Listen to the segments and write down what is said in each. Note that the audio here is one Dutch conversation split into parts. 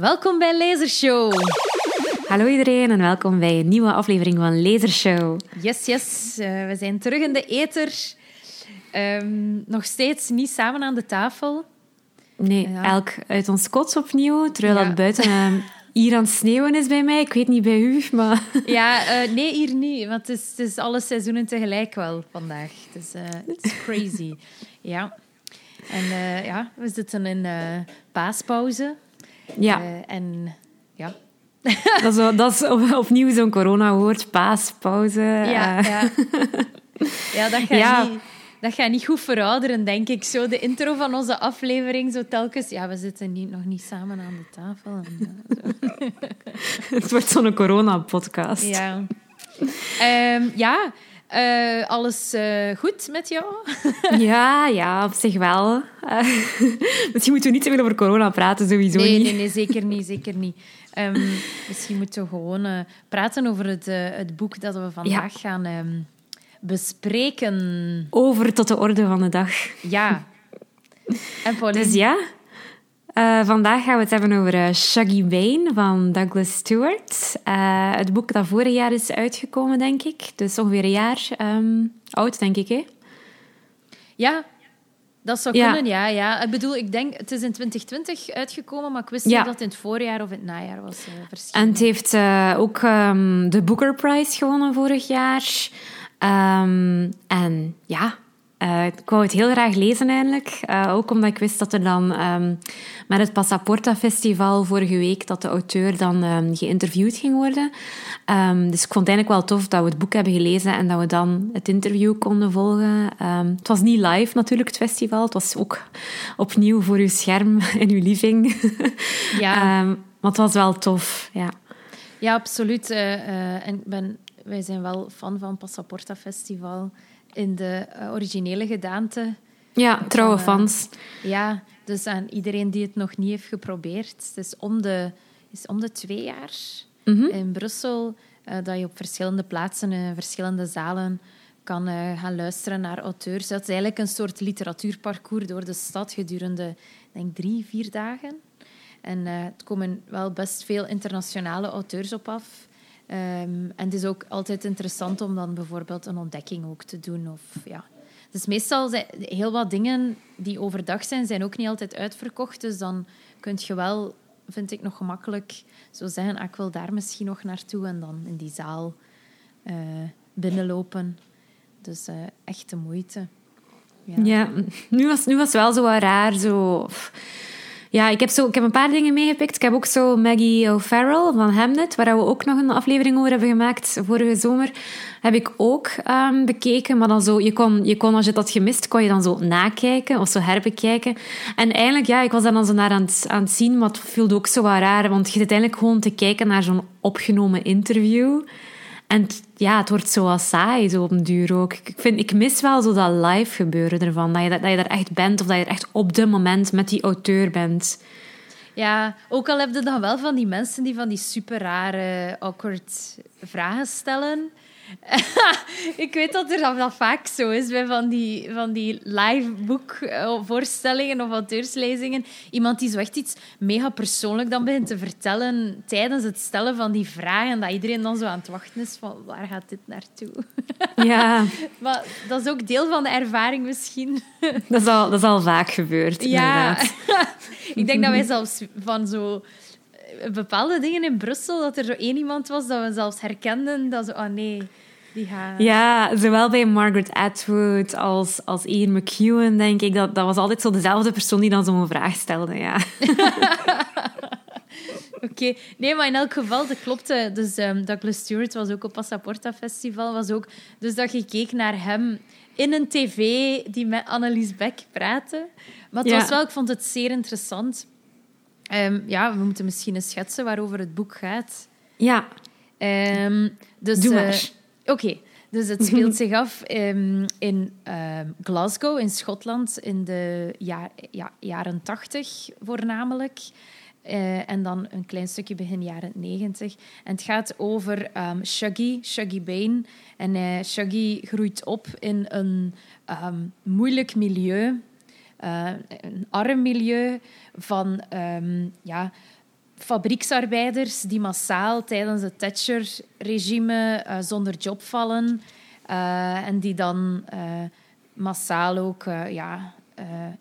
Welkom bij Lasershow. Hallo iedereen en welkom bij een nieuwe aflevering van Lasershow. Yes, yes. Uh, we zijn terug in de ether. Um, nog steeds niet samen aan de tafel. Nee, ja. elk uit ons kots opnieuw, terwijl ja. dat buiten uh, hier aan het sneeuwen is bij mij. Ik weet niet bij u, maar... Ja, uh, nee, hier niet. Want het is, het is, alle seizoenen tegelijk wel vandaag. Het is, it's crazy. ja. En ja, we zitten in paaspauze. Ja. en ja, dat, is, dat is opnieuw zo'n corona-woord, paaspauze. Ja, ja. ja dat gaat ja. niet... Dat gaat niet goed verouderen, denk ik. Zo de intro van onze aflevering, zo telkens... Ja, we zitten niet, nog niet samen aan de tafel. En, Het wordt zo'n corona-podcast. Ja. Um, ja, uh, alles uh, goed met jou? ja, ja, op zich wel. Uh, misschien moeten we niet te veel over corona praten, sowieso nee, niet. Nee, nee, zeker niet, zeker niet. Um, misschien moeten we gewoon praten over het, het boek dat we vandaag ja. gaan um, bespreken. Over tot de orde van de dag. Ja. En Pauline? Dus ja, uh, vandaag gaan we het hebben over uh, Shaggy Bane van Douglas Stewart. Uh, het boek dat vorig jaar is uitgekomen, denk ik. Dus ongeveer een jaar um, oud, denk ik, hè? Ja, dat zou kunnen, ja, ja. Ik bedoel, ik denk, het is in 2020 uitgekomen, maar ik wist niet ja. dat het in het voorjaar of het najaar was uh, verschenen. En het heeft uh, ook um, de Booker Prize gewonnen vorig jaar. Um, en ja, uh, ik wou het heel graag lezen eigenlijk. Uh, ook omdat ik wist dat er dan um, met het Passaporta Festival vorige week dat de auteur dan um, geïnterviewd ging worden. Um, dus ik vond het eigenlijk wel tof dat we het boek hebben gelezen en dat we dan het interview konden volgen. het was niet live natuurlijk, het festival. Het was ook opnieuw voor uw scherm in uw living. Ja. maar het was wel tof, ja. Ja, absoluut. Uh, en ben, wij zijn wel fan van Passaporta Festival in de uh, originele gedaante. Ja, trouwe uh, fans. Ja, dus aan iedereen die het nog niet heeft geprobeerd. Het is om de, is om de twee jaar mm -hmm. in Brussel uh, dat je op verschillende plaatsen, in verschillende zalen kan gaan luisteren naar auteurs. Dat is eigenlijk een soort literatuurparcours door de stad gedurende, denk drie, vier dagen. En het komen wel best veel internationale auteurs op af. Um, en het is ook altijd interessant om dan bijvoorbeeld een ontdekking ook te doen. Of, ja. Dus meestal zijn heel wat dingen die overdag zijn, zijn ook niet altijd uitverkocht. Dus dan kun je wel, vind ik nog gemakkelijk, zo zeggen, ah, ik wil daar misschien nog naartoe en dan in die zaal uh, binnenlopen. Dus uh, echt de moeite. Ja, nu, was, nu was wel zo raar. Zo... Ja, ik heb, zo, ik heb een paar dingen meegepikt. Ik heb ook zo Maggie O'Farrell van Hamnet, waar we ook nog een aflevering over hebben gemaakt vorige zomer, heb ik ook um, bekeken. Maar dan zo, je kon, je kon, als je dat gemist, kon je dan zo nakijken of zo herbekijken. En eigenlijk, ja, ik was daar dan zo naar aan het, aan het zien, maar het voelde ook zo raar, want je zit eigenlijk gewoon te kijken naar zo'n opgenomen interview. En ja, het wordt zo wat saai, zo op een duur ook. Ik, vind, ik mis wel zo dat live gebeuren ervan. Dat je, dat, je er echt bent of dat je er echt op de moment met die auteur bent. Ja, ook al heb je dan wel van die mensen die van die super rare, awkward vragen stellen. ik weet dat er dat vaak zo is bij van die, van die live boekvoorstellingen of auteurslezingen. Iemand die zo echt iets mega persoonlijk dan begint te vertellen tijdens het stellen van die vragen. Dat iedereen dan zo aan het wachten is van waar gaat dit naartoe? Ja. maar dat is ook deel van de ervaring misschien. dat, is al, dat is al vaak gebeurd, ja. ik denk dat wij zelfs van zo bepaalde dingen in Brussel, dat er zo één iemand was dat we zelfs herkenden, dat zo, oh nee, die gaat... Ja, zowel bij Margaret Atwood als, als Ian McEwan, denk ik. Dat, dat was altijd zo dezelfde persoon die dan zo'n vraag stelde, ja. Oké, okay. nee, maar in elk geval, dat klopte. Dus um, Douglas Stewart was ook op Passaporta Festival. Was ook, dus dat je keek naar hem in een tv die met Annelies Beck praatte. Maar het Ja. was wel, ik vond het zeer interessant. Ehm, ja, we moeten misschien eens schetsen waarover het boek gaat. Ja, Ehm, dus, Doe eh, maar. Oké, dus het speelt zich af ehm, in Glasgow, in Schotland, in de ja, ja, jaren tachtig voornamelijk. Eh, en dan een klein stukje begin jaren negentig. En het gaat over Shuggy, Shuggy Bane. En eh, Shuggy groeit op in een moeilijk milieu, eh, een arm milieu van ehm, ja, fabrieksarbeiders die massaal tijdens het Thatcher-regime uh, zonder job vallen. Uh, en die dan massaal ook ja,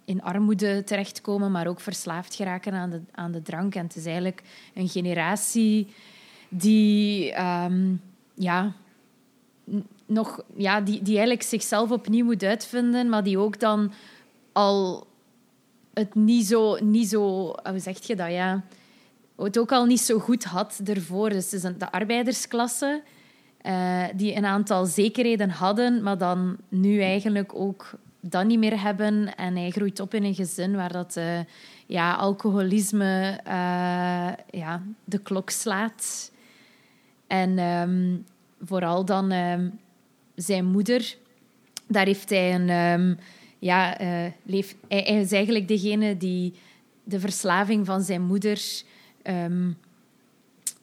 in armoede terechtkomen, maar ook verslaafd geraken aan de, aan de drank. En het is eigenlijk een generatie die, um, ja, nog, ja, die, die eigenlijk zichzelf opnieuw moet uitvinden, maar die ook dan al het niet zo, niet zo hoe zeg je dat, ja het ook al niet zo goed had ervoor. Dus het is de arbeidersklasse uh, die een aantal zekerheden hadden, maar dan nu eigenlijk ook dat niet meer hebben. En hij groeit op in een gezin waar dat, uh, ja, alcoholisme ja, de klok slaat. En um, vooral dan um, zijn moeder, daar heeft hij een... Um, ja, leef, hij, is eigenlijk degene die de verslaving van zijn moeder um,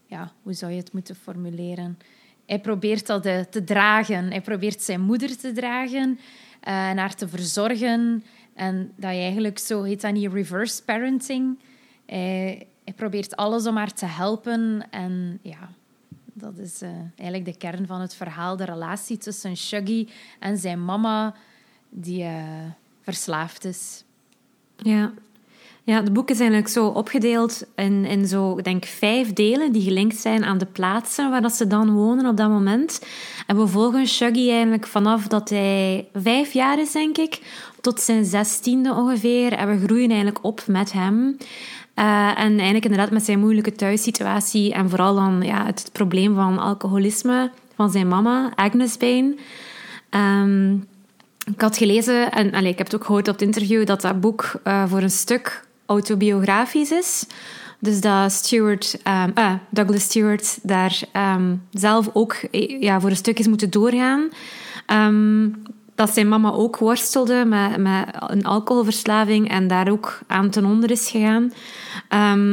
ja, hoe zou je het moeten formuleren? Hij probeert dat eh, te dragen. Hij probeert zijn moeder te dragen uh, en haar te verzorgen. En dat eigenlijk zo heet dat niet reverse parenting. Hij, hij, probeert alles om haar te helpen. En ja, dat is uh, eigenlijk de kern van het verhaal. De relatie tussen Shuggy en zijn mama, die uh, verslaafd is. Ja, ja, het boek is eigenlijk zo opgedeeld in, in zo, ik denk, vijf delen die gelinkt zijn aan de plaatsen waar dat ze dan wonen op dat moment. En we volgen Shuggy eigenlijk vanaf dat hij vijf jaar is, denk ik, tot zijn zestiende ongeveer. En we groeien eigenlijk op met hem. Uh, en eigenlijk inderdaad met zijn moeilijke thuissituatie en vooral dan ja, het, probleem van alcoholisme van zijn mama, Agnes Bain. Ik had gelezen, en allez, ik heb het ook gehoord op het interview, dat dat boek uh, voor een stuk autobiografisch is. Dus dat Stewart, um, Douglas Stewart daar um, zelf ook eh, ja, voor een stuk is moeten doorgaan. Um, dat zijn mama ook worstelde met, met een alcoholverslaving en daar ook aan ten onder is gegaan.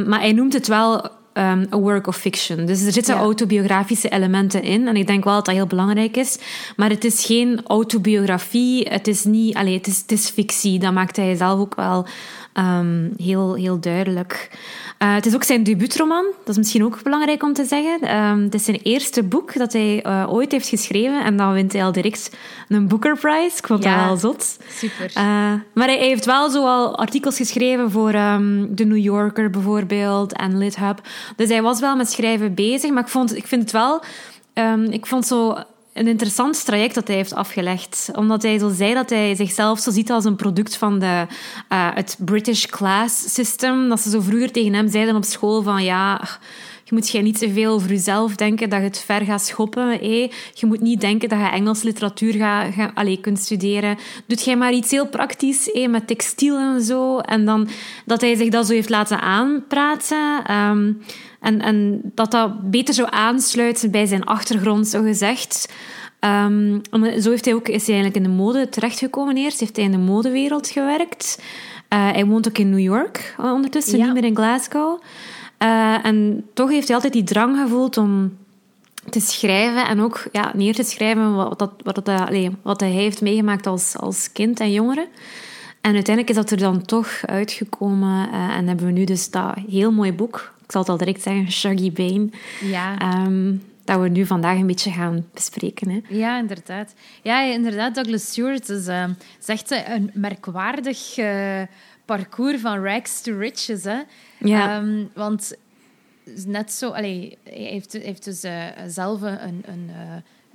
maar hij noemt het wel um, a work of fiction. Dus er zitten autobiografische elementen in. En ik denk wel dat dat heel belangrijk is. Maar het is geen autobiografie. Het is niet... Het is, het is fictie. Dat maakt hij zelf ook wel um, heel, heel duidelijk. Uh, het is ook zijn debuutroman. Dat is misschien ook belangrijk om te zeggen. Um, het is zijn eerste boek dat hij uh, ooit heeft geschreven. En dan wint hij al direct een Booker Prize. Ik vond ja, dat wel zot. Super. Uh, maar hij, hij, heeft wel zo al artikels geschreven voor um, The New Yorker bijvoorbeeld en LitHub. Dus hij was wel met schrijven bezig. Maar ik, vond, ik vind het wel... Um, ik vond zo een interessant traject dat hij heeft afgelegd. Omdat hij zo zei dat hij zichzelf zo ziet als een product van de, uh, het British class system. Dat ze zo vroeger tegen hem zeiden op school van ja, je moet jij niet te veel over jezelf denken dat je het ver gaat schoppen. Eh? Je moet niet denken dat je Engels literatuur gaat, ga, allez, kunt studeren. Doet jij maar iets heel praktisch eh? met textiel en zo. En dan dat hij zich dat zo heeft laten aanpraten. Um, en, en dat dat beter zou aansluiten bij zijn achtergrond, zo gezegd. Um, zo heeft hij ook, is hij eigenlijk in de mode terechtgekomen eerst. Heeft hij in de modewereld gewerkt. Uh, hij woont ook in New York ondertussen, ja. niet meer in Glasgow. Uh, en toch heeft hij altijd die drang gevoeld om te schrijven en ook ja, neer te schrijven wat, dat, wat, dat, allez, wat hij heeft meegemaakt als, als kind en jongere. En uiteindelijk is dat er dan toch uitgekomen uh, en hebben we nu dus dat heel mooi boek ik zal het al direct zeggen, Shaggy Bane. Ja. Um, dat we nu vandaag een beetje gaan bespreken. Hè. Ja, inderdaad. Ja, inderdaad. Douglas Stewart is, uh, is echt een merkwaardig uh, parcours van rags to riches. Hè. Ja. Um, want net zo... Hij heeft, heeft dus uh, zelf een... een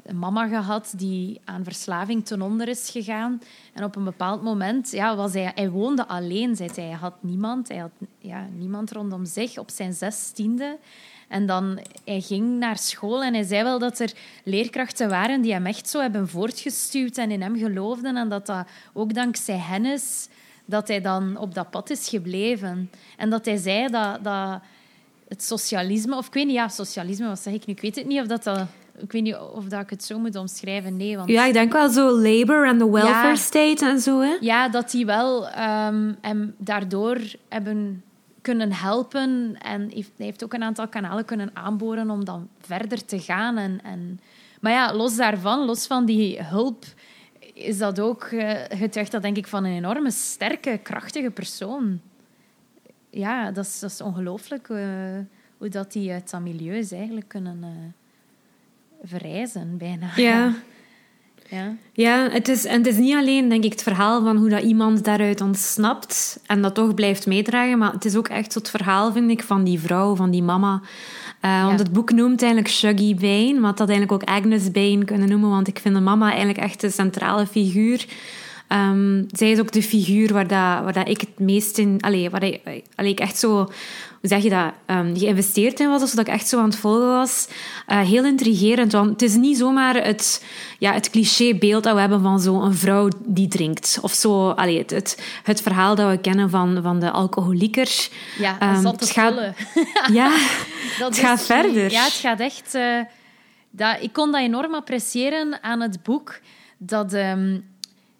een mama gehad die aan verslaving ten onder is gegaan. En op een bepaald moment ja, was hij... Hij woonde alleen, zei hij. Hij had niemand. Hij had ja, niemand rondom zich op zijn zestiende. En dan, hij ging naar school en hij zei wel dat er leerkrachten waren die hem echt zo hebben voortgestuurd en in hem geloofden. En dat dat ook dankzij hen is dat hij dan op dat pad is gebleven. En dat hij zei dat, dat het socialisme... Of ik weet niet, ja, socialisme, wat zeg ik nu? Ik weet het niet of dat... dat ik weet niet of dat ik het zo moet omschrijven. Nee, want... Ja, ik denk wel zo labor en de welfare ja, state en zo. Hè? Ja, dat die wel um, hem daardoor hebben kunnen helpen. En heeft, hij heeft ook een aantal kanalen kunnen aanboren om dan verder te gaan. En, en... Maar ja, los daarvan, los van die hulp, is dat ook uh, getuigt dat denk ik van een enorme sterke, krachtige persoon. Ja, dat is, dat is ongelooflijk. Uh, hoe dat die uit dat milieu is eigenlijk kunnen uh, verrijzen, bijna. Ja. ja. Ja, het is, en het is niet alleen denk ik, het verhaal van hoe dat iemand daaruit ontsnapt en dat toch blijft meedragen, maar het is ook echt het verhaal, vind ik, van die vrouw, van die mama. Uh, want het boek noemt eigenlijk Shuggy Bain, maar dat eigenlijk ook Agnes Bain kunnen noemen, want ik vind de mama eigenlijk echt de centrale figuur. Um, zij is ook de figuur waar, dat, waar dat ik het meest in... Allee, waar ik, allee, ik echt zo hoe zeg je dat, um, geïnvesteerd in was, zodat ik echt zo aan het volgen was. Uh, heel intrigerend, want het is niet zomaar het, ja, het clichébeeld dat we hebben van zo'n vrouw die drinkt. Of zo, allee, het, het, het, verhaal dat we kennen van, van de alcoholieker. Ja, um, het gaat, Ja, dat het gaat verder. Ja, het gaat echt... Uh, dat, ik kon dat enorm appreciëren aan het boek, dat um,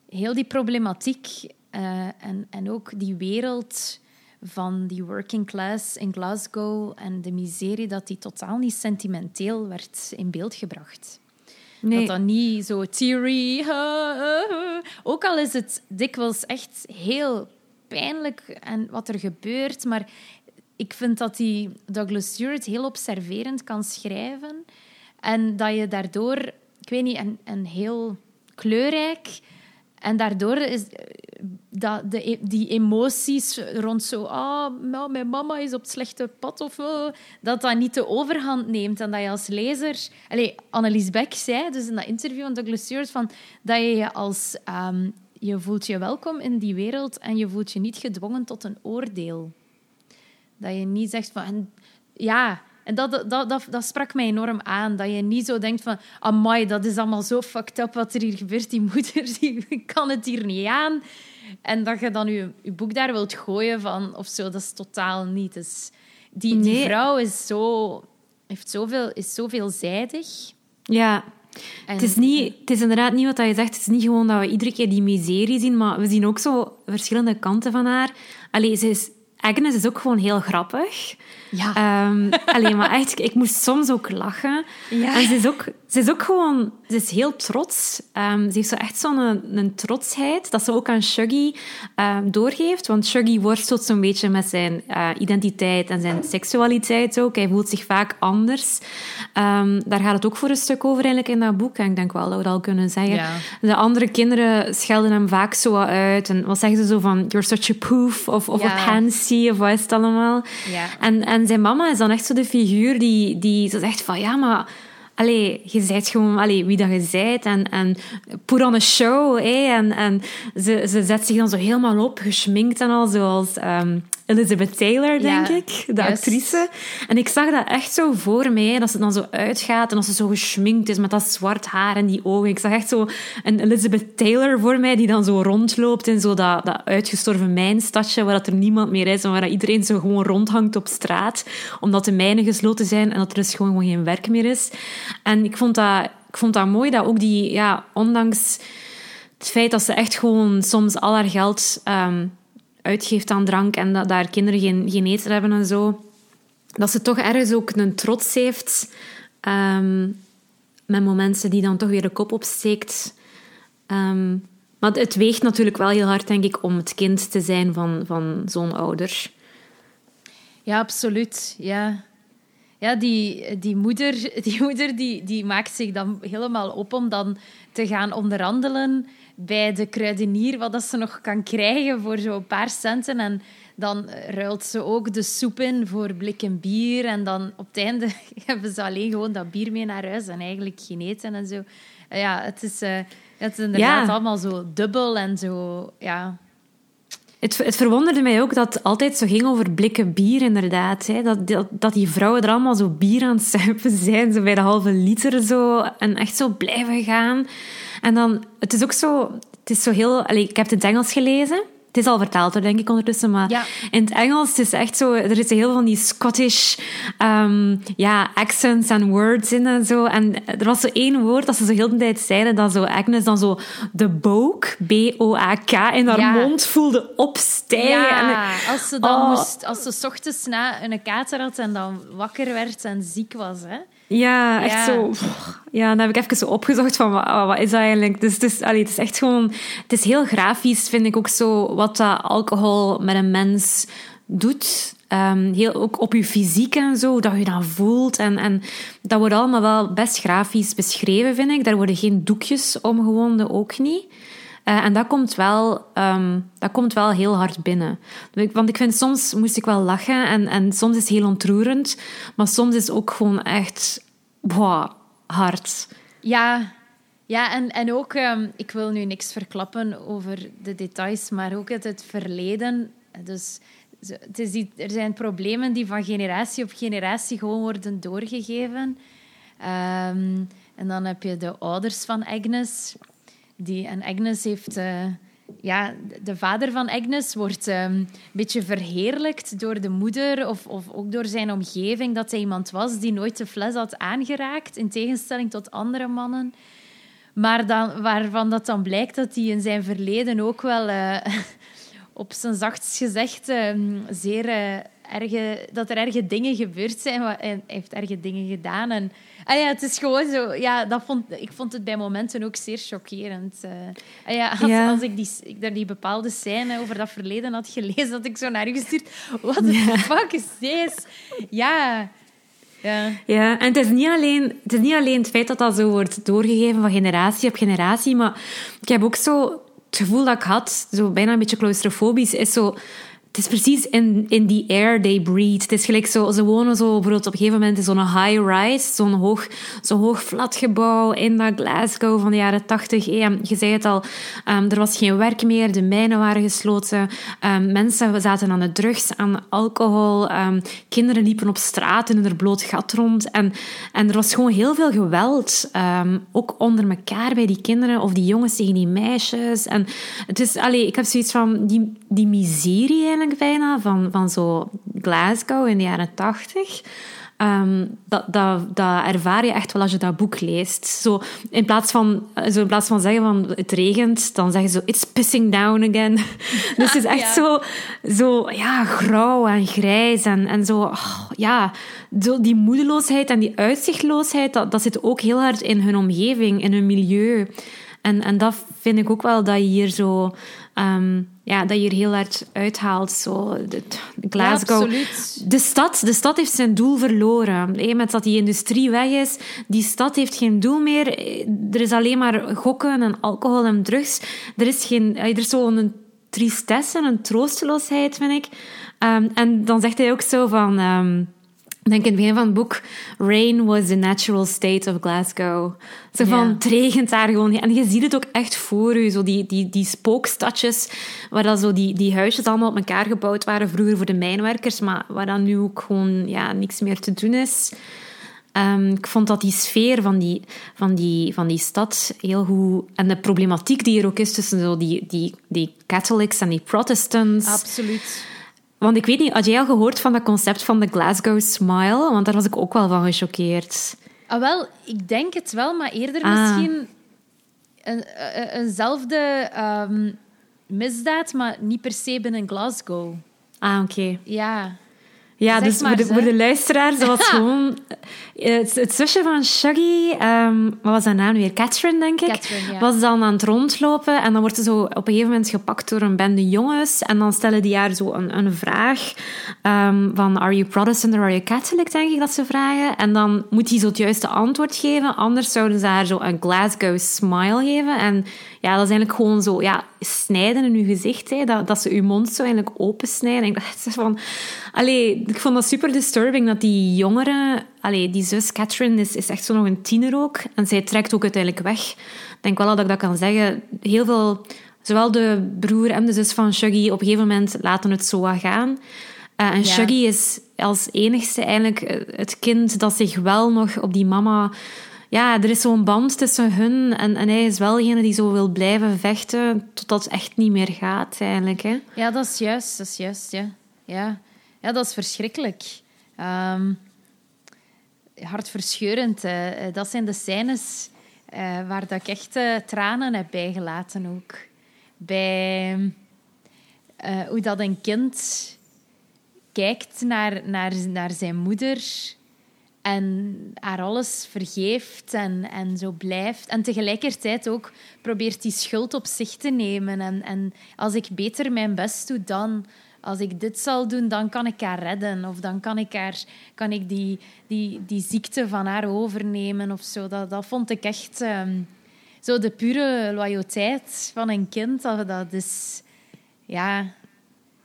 heel die problematiek uh, en, en ook die wereld van die working class in Glasgow en de miserie, dat die totaal niet sentimenteel werd in beeld gebracht. Nee. Dat dat niet zo theory... Ook al is het dikwijls echt heel pijnlijk en wat er gebeurt, maar ik vind dat die Douglas Stewart heel observerend kan schrijven en dat je daardoor, ik weet niet, een, een heel kleurrijk en daardoor is dat de, e-, die emoties rond zo, ah, nou, mijn mama is op het slechte pad of uh, dat dat niet de overhand neemt. En dat je als lezer... Allez, Annelies Beck zei dus in dat interview van Douglas Stewart van, dat je je als... Um, je voelt je welkom in die wereld en je voelt je niet gedwongen tot een oordeel. Dat je niet zegt van... Ja, en dat, dat, dat, dat, sprak mij enorm aan. Dat je niet zo denkt van... Amai, dat is allemaal zo fucked up wat er hier gebeurt. Die moeder die kan het hier niet aan. En dat je dan je, je boek daar wilt gooien van, of zo. Dat is totaal niet. Dus die, die vrouw is zo... Heeft zoveel, is zo veelzijdig. Ja, het, is niet, het is inderdaad niet wat je zegt. Het is niet gewoon dat we iedere keer die miserie zien, maar we zien ook zo verschillende kanten van haar. Allee, ze is, Agnes is ook gewoon heel grappig. Ja. Um, alleen maar echt, ik moest soms ook lachen. Ja. En ze is ook, ze is ook gewoon, ze is heel trots. Um, ze heeft zo echt zo'n een, een, trotsheid dat ze ook aan Shuggy um, doorgeeft. Want Shuggy worstelt zo'n beetje met zijn uh, identiteit en zijn seksualiteit ook. Hij voelt zich vaak anders. daar gaat het ook voor een stuk over eigenlijk in dat boek. En ik denk wel dat we dat al kunnen zeggen. Ja. De andere kinderen schelden hem vaak zo uit. En wat zeggen ze zo van, you're such a poof, of, of a pansy, of wat is het allemaal. Ja. En, en zijn mama is dan echt zo de figuur die, die zo zegt van, ja, maar allee, je zijt gewoon allee, wie dat je zijt en, en put on a show. En en ze, ze zet zich dan zo helemaal op, geschminkt en al, zoals um, Elizabeth Taylor, denk Ja, ik, de juist. actrice. En ik zag dat echt zo voor mij, dat ze dan zo uitgaat en als ze zo geschminkt is met dat zwart haar en die ogen. Ik zag echt zo een Elizabeth Taylor voor mij die dan zo rondloopt in zo dat, dat uitgestorven mijnstadje waar dat er niemand meer is en waar dat iedereen zo gewoon rondhangt op straat omdat de mijnen gesloten zijn en dat er dus gewoon, gewoon geen werk meer is. En ik vond dat, ik vond dat mooi dat ook die, ja, ondanks het feit dat ze echt gewoon soms al haar geld ehm, uitgeeft aan drank en dat daar kinderen geen, geen eten hebben en zo, dat ze toch ergens ook een trots heeft ehm, met momenten die dan toch weer de kop opsteekt. Ehm, maar het weegt natuurlijk wel heel hard, denk ik, om het kind te zijn van, van zo'n ouder. Ja, absoluut. Ja, ja die, die moeder, die, moeder die, die maakt zich dan helemaal op om dan te gaan onderhandelen bij de kruidenier wat dat ze nog kan krijgen voor zo'n paar centen. En dan ruilt ze ook de soep in voor blikken bier. En dan op het einde hebben ze alleen gewoon dat bier mee naar huis en eigenlijk geen eten en zo. Ja, het is, uh, het is inderdaad Ja. allemaal zo dubbel en zo... Ja, Het, het verwonderde mij ook dat het altijd zo ging over blikken bier, inderdaad. Hè. Dat, dat, dat die vrouwen er allemaal zo bier aan het zuipen zijn, zo bij de halve liter zo, en echt zo blijven gaan. En dan, het is ook zo, het is zo heel... Allee, ik heb het in het Engels gelezen. Het is al vertaald, hoor, denk ik, ondertussen. Maar Ja. in het Engels het is echt zo... Er is heel veel van die Scottish ehm, ja, accents en words in en zo. En er was zo één woord dat ze zo heel de tijd zeiden, dat zo Agnes dan zo de boak, B-O-A-K, in haar Ja. mond voelde opstijgen. En Ja, als ze dan Oh. moest, als ze 's ochtends na een kater had en dan wakker werd en ziek was, hè? Ja, echt Ja. zo. Ja, dan heb ik even zo opgezocht van wat, wat is dat eigenlijk? Dus het is, allee, het is echt gewoon. Het is heel grafisch, vind ik ook zo, wat dat alcohol met een mens doet. Ehm, heel, ook op je fysiek en zo, dat je dat voelt. En, en dat wordt allemaal wel best grafisch beschreven, vind ik. Daar worden geen doekjes omgewonden, ook niet. Uh, en dat komt, wel, um, dat komt wel heel hard binnen. Want ik vind soms moest ik wel lachen en, en soms is het heel ontroerend, maar soms is het ook gewoon echt wow, hard. Ja, ja en, en ook, um, ik wil nu niks verklappen over de details, maar ook het, het verleden. Dus het is die, er zijn problemen die van generatie op generatie gewoon worden doorgegeven. Um, en dan heb je de ouders van Agnes. Die, en Agnes heeft... Uh, ja, de vader van Agnes wordt um, een beetje verheerlijkt door de moeder of, of ook door zijn omgeving. Dat hij iemand was die nooit de fles had aangeraakt, in tegenstelling tot andere mannen. Maar dan, waarvan dat dan blijkt dat hij in zijn verleden ook wel... Uh, op zijn zachtst gezegd ehm, zeer uh, erge, dat er erge dingen gebeurd zijn. Hij heeft erge dingen gedaan. En, ah ja, het is gewoon zo... Ja, dat vond, ik vond het bij momenten ook zeer chockerend. Uh, ah ja, als, als ik, die, ik die bepaalde scène over dat verleden had gelezen, had ik zo naar u gestuurd. What the fuck is this? Ja... Ja. ja, en het is, niet alleen, het is niet alleen het feit dat dat zo wordt doorgegeven van generatie op generatie, maar ik heb ook zo het gevoel dat ik had, zo bijna een beetje claustrofobisch, is zo is precies in, in die air they breathe. Het is gelijk zo, ze wonen zo bijvoorbeeld op een gegeven moment in zo'n high-rise, zo'n hoog, zo'n hoog flatgebouw in dat Glasgow van de jaren tachtig. je zei het al, um, er was geen werk meer, de mijnen waren gesloten, um, mensen zaten aan de drugs, aan alcohol, um, kinderen liepen op straat in een bloot gat rond. En, en er was gewoon heel veel geweld, ook onder elkaar bij die kinderen of die jongens tegen die meisjes. En het is, allee, ik heb zoiets van, die, die miserie bijna van, van zo Glasgow in de jaren tachtig. Um, dat, dat, dat ervaar je echt wel als je dat boek leest. Zo, in, plaats van, zo in plaats van zeggen van het regent, dan zeggen ze it's pissing down again. dus het is echt zo, zo ja, grauw en grijs en, en zo, oh, ja, zo die moedeloosheid en die uitzichtloosheid, dat, dat zit ook heel hard in hun omgeving, in hun milieu. En, en dat vind ik ook wel dat je hier zo um, ja, dat je er heel hard uithaalt. Zo, de, Glasgow. de, stad, de stad heeft zijn doel verloren. Hey, met dat die industrie weg is, die stad heeft geen doel meer. Er is alleen maar gokken en alcohol en drugs. Er is, geen, er is zo'n tristesse en een troosteloosheid, vind ik. Um, en dan zegt hij ook zo van... Um, denk in het begin van het boek, rain was the natural state of Glasgow. Zo van, het regent daar gewoon. En je ziet het ook echt voor je, zo die, die, die spookstadjes, waar dan zo die, die huisjes allemaal op elkaar gebouwd waren, vroeger voor de mijnwerkers, maar waar dan nu ook gewoon ja, niks meer te doen is. Um, ik vond dat die sfeer van die, van, die, van die stad heel goed... En de problematiek die er ook is tussen zo die, die, die Catholics en die Protestants. Absoluut. Want ik weet niet, had jij al gehoord van dat concept van de Glasgow Smile? Want daar was ik ook wel van gechoqueerd. Ah, wel, ik denk het wel, maar eerder ah. misschien een, eenzelfde um, misdaad, maar niet per se binnen Glasgow. Ah, oké. Ja. Ja, dus voor de, voor de luisteraars, dat was gewoon eh, het, het, zusje van Shaggy, um, wat was haar naam weer? Catherine, denk ik. Catherine, ja. Was dan aan het rondlopen en dan wordt ze zo op een gegeven moment gepakt door een bende jongens en dan stellen die haar zo een, een vraag um, van are you Protestant or are you Catholic, denk ik dat ze vragen. En dan moet hij zo het juiste antwoord geven, anders zouden ze haar zo een Glasgow smile geven. En ja, dat is eigenlijk gewoon zo, ja, snijden in je gezicht, hè, dat, dat ze je mond zo eigenlijk opensnijden. En ik dacht van, allee, ik vond dat super disturbing dat die jongeren, allee, die zus Catherine is, is echt zo nog een tiener ook. En zij trekt ook uiteindelijk weg. Ik denk wel dat ik dat kan zeggen. Heel veel, zowel de broer en de zus van Shuggy, op een gegeven moment laten het zo gaan. Uh, en Shuggy is als enigste eigenlijk het kind dat zich wel nog op die mama ja, er is zo'n band tussen hun en, en hij is wel degene die zo wil blijven vechten totdat het echt niet meer gaat, eigenlijk. Hè? Ja, dat is juist. Dat is juist, ja. Ja, ja dat is verschrikkelijk. Um, hartverscheurend. dat zijn de scènes uh, waar dat ik echt uh, tranen heb bijgelaten ook. Bij hoe dat een kind kijkt naar, naar, naar zijn moeder en haar alles vergeeft en, en zo blijft. En tegelijkertijd ook probeert die schuld op zich te nemen. En, en als ik beter mijn best doe, dan... als ik dit zal doen, dan kan ik haar redden. Of dan kan ik, haar, kan ik die, die, die ziekte van haar overnemen of zo. Dat, dat vond ik echt... ehm, zo de pure loyaliteit van een kind, dat, dat is... Ja,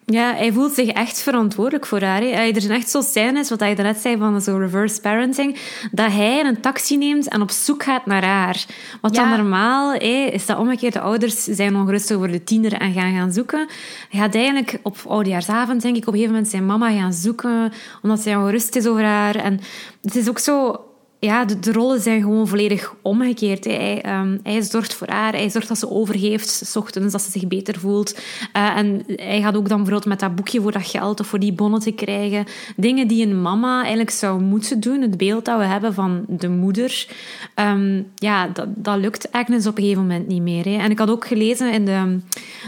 Ja, hij voelt zich echt verantwoordelijk voor haar. Hè. Er zijn echt zo scènes, wat je daarnet zei, van zo reverse parenting, dat hij een taxi neemt en op zoek gaat naar haar. Wat dan normaal hè, is dat omgekeerd. De ouders zijn ongerust over de tiener en gaan gaan zoeken. Hij gaat eigenlijk op oudejaarsavond, denk ik, op een gegeven moment zijn mama gaan zoeken, omdat zij ongerust is over haar. En het is ook zo... Ja, de, rollen zijn gewoon volledig omgekeerd. Hij, ehm, hij zorgt voor haar, hij zorgt dat ze overgeeft, s ochtends, dat ze zich beter voelt. Eh, en hij gaat ook dan bijvoorbeeld met dat boekje voor dat geld of voor die bonnen te krijgen. Dingen die een mama eigenlijk zou moeten doen. Het beeld dat we hebben van de moeder. Ehm, ja, dat, dat lukt Agnes op een gegeven moment niet meer. Hè. En ik had ook gelezen in de,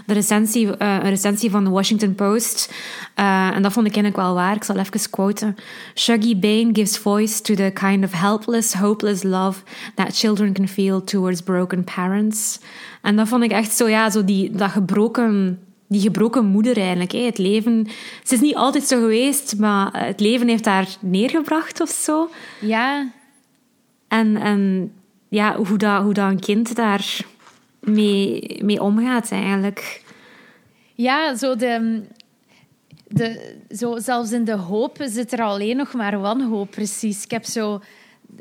de recensie, eh, een recensie van de Washington Post. eh, en dat vond ik eigenlijk wel waar. Ik zal even quoten. Shuggy Bain gives voice to the kind of helpless, hopeless love that children can feel towards broken parents. En dat vond ik echt zo, ja, zo die, dat gebroken die gebroken moeder eigenlijk. Hè. Het leven... Ze is niet altijd zo geweest, maar het leven heeft haar neergebracht of zo. ja En, en ja, hoe, dat, hoe dat een kind daar mee, mee omgaat eigenlijk. Ja, zo de, de, zo zelfs in de hoop zit er alleen nog maar wanhoop, precies. Ik heb zo...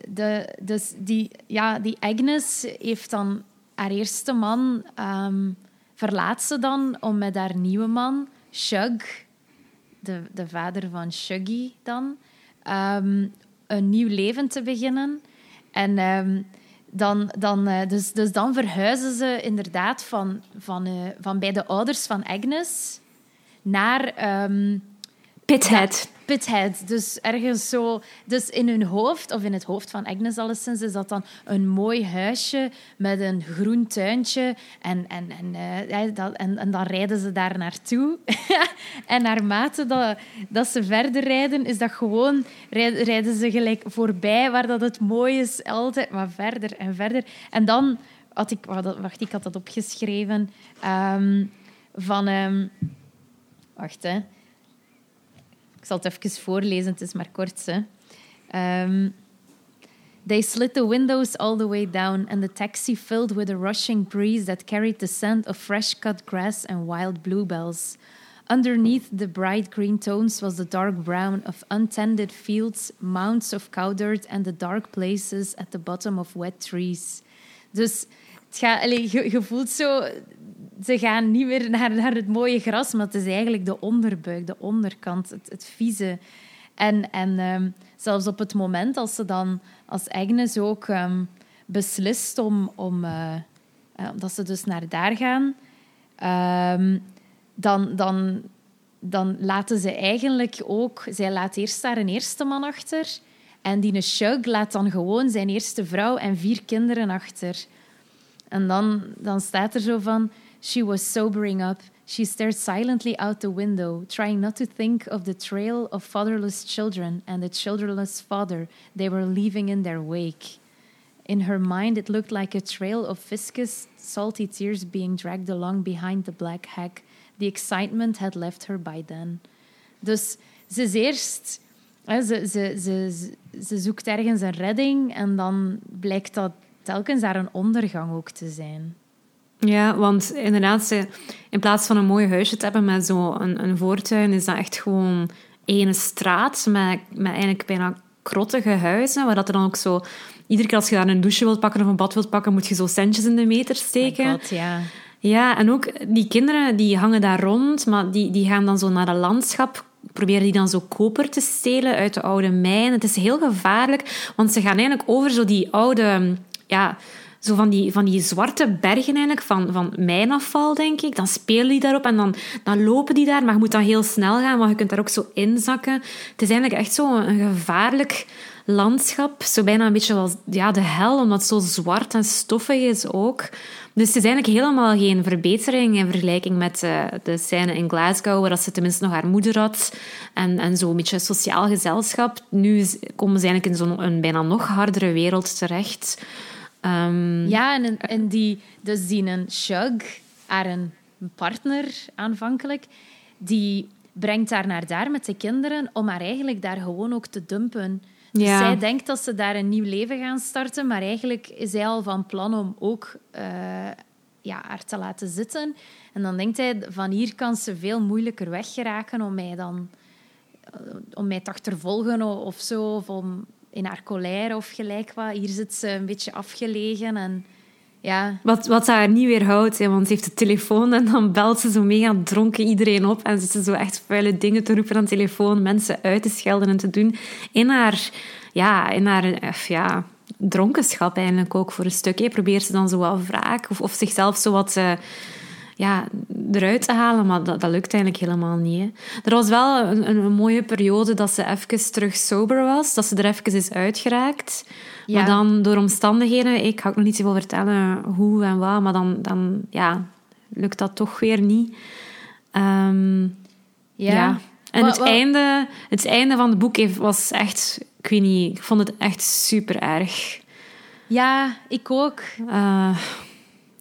De, dus die, ja, die Agnes heeft dan haar eerste man... ehm, verlaat ze dan om met haar nieuwe man, Shug, de, de vader van Shuggy dan, ehm, een nieuw leven te beginnen. En ehm, dan, dan, eh, dus, dus dan verhuizen ze inderdaad van, van, eh, van bij de ouders van Agnes naar Pithead. Pithead. Dus ergens zo... Dus in hun hoofd, of in het hoofd van Agnes alleszins, is dat dan een mooi huisje met een groen tuintje. En, en, en, eh, ja, dat, en, en dan rijden ze daar naartoe. en naarmate dat, dat ze verder rijden, is dat gewoon... Rijden, rijden ze gelijk voorbij, waar dat het mooi is. Altijd maar verder en verder. En dan had ik... Wacht, ik had dat opgeschreven. ehm, van... ehm, wacht, hè. Ik zal het even voorlezen, het is maar kort. Hè. Ehm, They slid the windows all the way down, and the taxi filled with a rushing breeze that carried the scent of fresh cut grass and wild bluebells. Underneath the bright green tones was the dark brown of untended fields, mounds of cow dirt, and the dark places at the bottom of wet trees. Dus het gaat, allee, je, je voelt zo, ze gaan niet meer naar, naar het mooie gras, maar het is eigenlijk de onderbuik, de onderkant, het, het vieze. En, en ehm, zelfs op het moment als ze dan, als Agnes ook ehm, beslist om, om eh, eh, dat ze dus naar daar gaan, ehm, dan, dan, dan laten ze eigenlijk ook, zij laat eerst daar een eerste man achter. En die Shug laat dan gewoon zijn eerste vrouw en vier kinderen achter. En dan, dan staat er zo van... She was sobering up. She stared silently out the window, trying not to think of the trail of fatherless children and the childrenless father they were leaving in their wake. In her mind, it looked like a trail of viscous, salty tears being dragged along behind the black hack. The excitement had left her by then. Dus ze is eerst... Hè, ze, ze, ze, ze zoekt ergens een redding en dan blijkt dat telkens haar een ondergang ook te zijn. Ja, want inderdaad, in plaats van een mooi huisje te hebben met zo'n een, een voortuin, is dat echt gewoon ene straat met, met eigenlijk bijna krottige huizen, waar dat er dan ook zo... Iedere keer als je daar een douche wilt pakken of een bad wilt pakken, moet je zo centjes in de meter steken. God, ja. Ja, en ook die kinderen die hangen daar rond, maar die, die gaan dan zo naar het landschap, proberen die dan zo koper te stelen uit de oude mijn. Het is heel gevaarlijk, want ze gaan eigenlijk over zo die oude, ja, zo van die, van die zwarte bergen eigenlijk, van, van mijnafval, denk ik. Dan spelen die daarop en dan, dan lopen die daar, maar je moet dan heel snel gaan, want je kunt daar ook zo inzakken. Het is eigenlijk echt zo een gevaarlijk landschap. Zo bijna een beetje als ja, de hel, omdat het zo zwart en stoffig is ook. Dus het is eigenlijk helemaal geen verbetering in vergelijking met uh, de scène in Glasgow, waar ze tenminste nog haar moeder had. En, en zo een beetje sociaal gezelschap. Nu komen ze eigenlijk in zo'n bijna nog hardere wereld terecht. Um, ja, en, en die, dus die een Shug, haar een partner aanvankelijk, die brengt haar naar daar met de kinderen om haar eigenlijk daar gewoon ook te dumpen. Dus Ja. zij denkt dat ze daar een nieuw leven gaan starten, maar eigenlijk is hij al van plan om ook eh, ja, haar te laten zitten. En dan denkt hij, van hier kan ze veel moeilijker weggeraken om mij dan eh, om mij te achtervolgen of zo, of om in haar colère of gelijk wat. Hier zit ze een beetje afgelegen en ja, Wat, wat haar niet weerhoudt, hè, want ze heeft de telefoon en dan belt ze zo mega dronken iedereen op en zit ze zo echt vuile dingen te roepen aan de telefoon, mensen uit te schelden en te doen in haar, ja, in haar eh, ja, dronkenschap eigenlijk ook voor een stuk. hè. Probeert ze dan zo wat wraak of, of zichzelf zo wat eh, ja, eruit te halen, maar dat, dat lukt eigenlijk helemaal niet. Hè. Er was wel een, een, mooie periode dat ze even terug sober was, dat ze er even is uitgeraakt. Ja. Maar dan door omstandigheden, ik ga ook nog niet zoveel vertellen hoe en wat, maar dan, dan ja, lukt dat toch weer niet. Ehm, ja. ja. En het, einde, het einde van het boek was echt, ik weet niet, ik vond het echt super erg. Ja, ik ook. Eh,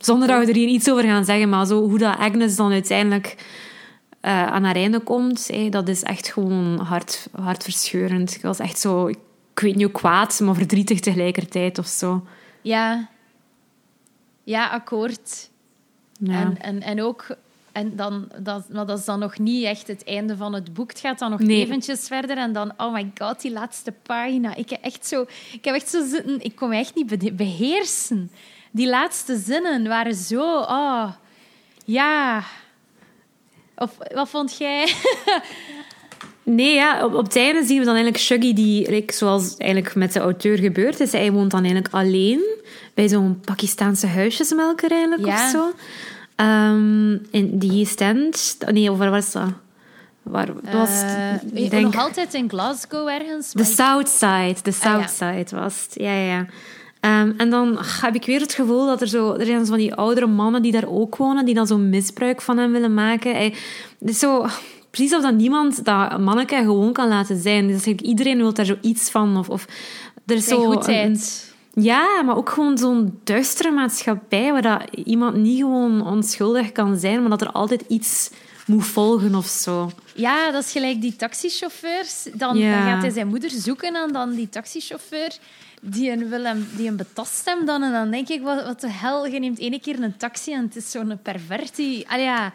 zonder dat we er hier iets over gaan zeggen, maar zo, hoe dat Agnes dan uiteindelijk eh, aan haar einde komt, dat is echt gewoon hart, hartverscheurend. Ik was echt zo, ik weet niet hoe kwaad, maar verdrietig tegelijkertijd of zo. Ja. Ja, akkoord. Ja. En, en, en ook... En dan, dat, maar dat is dan nog niet echt het einde van het boek. Het gaat dan nog Nee. eventjes verder. En dan, oh my god, die laatste pagina. Ik heb echt zo... Ik heb echt zo zitten... Ik kon me echt niet be- beheersen. Die laatste zinnen waren zo... Oh, ja... Of wat vond jij? Nee, ja, op, op het einde zien we dan eigenlijk Shuggy, die, like, zoals eigenlijk met de auteur gebeurd is, hij woont dan eigenlijk alleen bij zo'n Pakistaanse huisjesmelker eigenlijk, Ja. of zo. Ehm, in die East End. Nee, of waar was dat? Waar was het? Eh, ik denk, Nog altijd in Glasgow ergens. de maar ik- South Side. De South Ah, ja. Side was het. Ja, ja, ja. Ehm, en dan heb ik weer het gevoel dat er zo... Er zijn van die oudere mannen die daar ook wonen, die dan zo misbruik van hem willen maken. Hij, het is zo... Precies of dat niemand dat manneke gewoon kan laten zijn. Dus iedereen wil daar zoiets van. Of, of er is zo goedheid. ja, maar ook gewoon zo'n duistere maatschappij waar dat iemand niet gewoon onschuldig kan zijn, maar dat er altijd iets moet volgen of zo. Ja, dat is gelijk die taxichauffeurs. Dan, Ja. dan gaat hij zijn moeder zoeken en dan die taxichauffeur... Die een, wil hem, die een betast hem dan. En dan denk ik, wat, wat de hel, je neemt ene keer een taxi en het is zo'n pervert die... Allee, ja,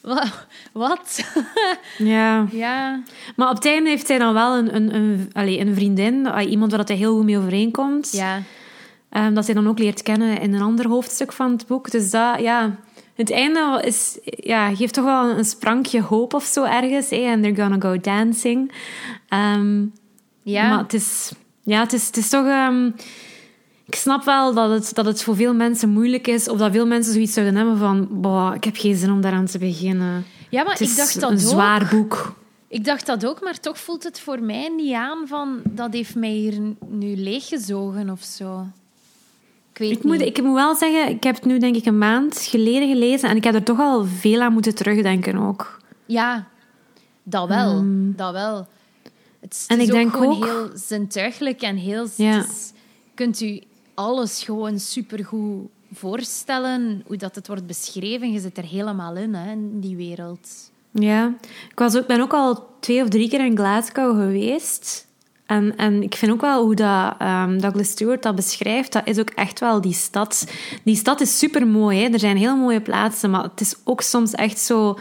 wa- wat? Ja. ja, Maar op het einde heeft hij dan wel een, een, een, allee, een vriendin, ah, iemand waar hij heel goed mee overeenkomt. ja. Ehm, dat hij dan ook leert kennen in een ander hoofdstuk van het boek. Dus dat, ja... Het einde is, ja, geeft toch wel een sprankje hoop of zo ergens. En they're gonna go dancing. Ehm, ja. Maar het is, ja, het is, het is toch. ehm, ik snap wel dat het, dat het voor veel mensen moeilijk is, of dat veel mensen zoiets zouden hebben van: boah, ik heb geen zin om daaraan te beginnen. ja, maar Het is ik dacht dat een ook. zwaar boek. Ik dacht dat ook, maar toch voelt het voor mij niet aan van... Dat heeft mij hier nu leeggezogen of zo. Ik weet Ik moet, ik moet wel zeggen, ik heb het nu denk ik een maand geleden gelezen en ik heb er toch al veel aan moeten terugdenken ook. Ja, dat wel. Dat wel. Het is. En is ik denk gewoon ook- heel zintuigelijk en heel... Ja. kunt u alles gewoon supergoed voorstellen, hoe dat het wordt beschreven. Je zit er helemaal in, hè, in die wereld. Ja, ik was ook, ben ook al twee of drie keer in Glasgow geweest. En, en ik vind ook wel hoe dat, ehm, Douglas Stewart dat beschrijft, dat is ook echt wel die stad. Die stad is super mooi, hè? er zijn heel mooie plaatsen, maar het is ook soms echt zo.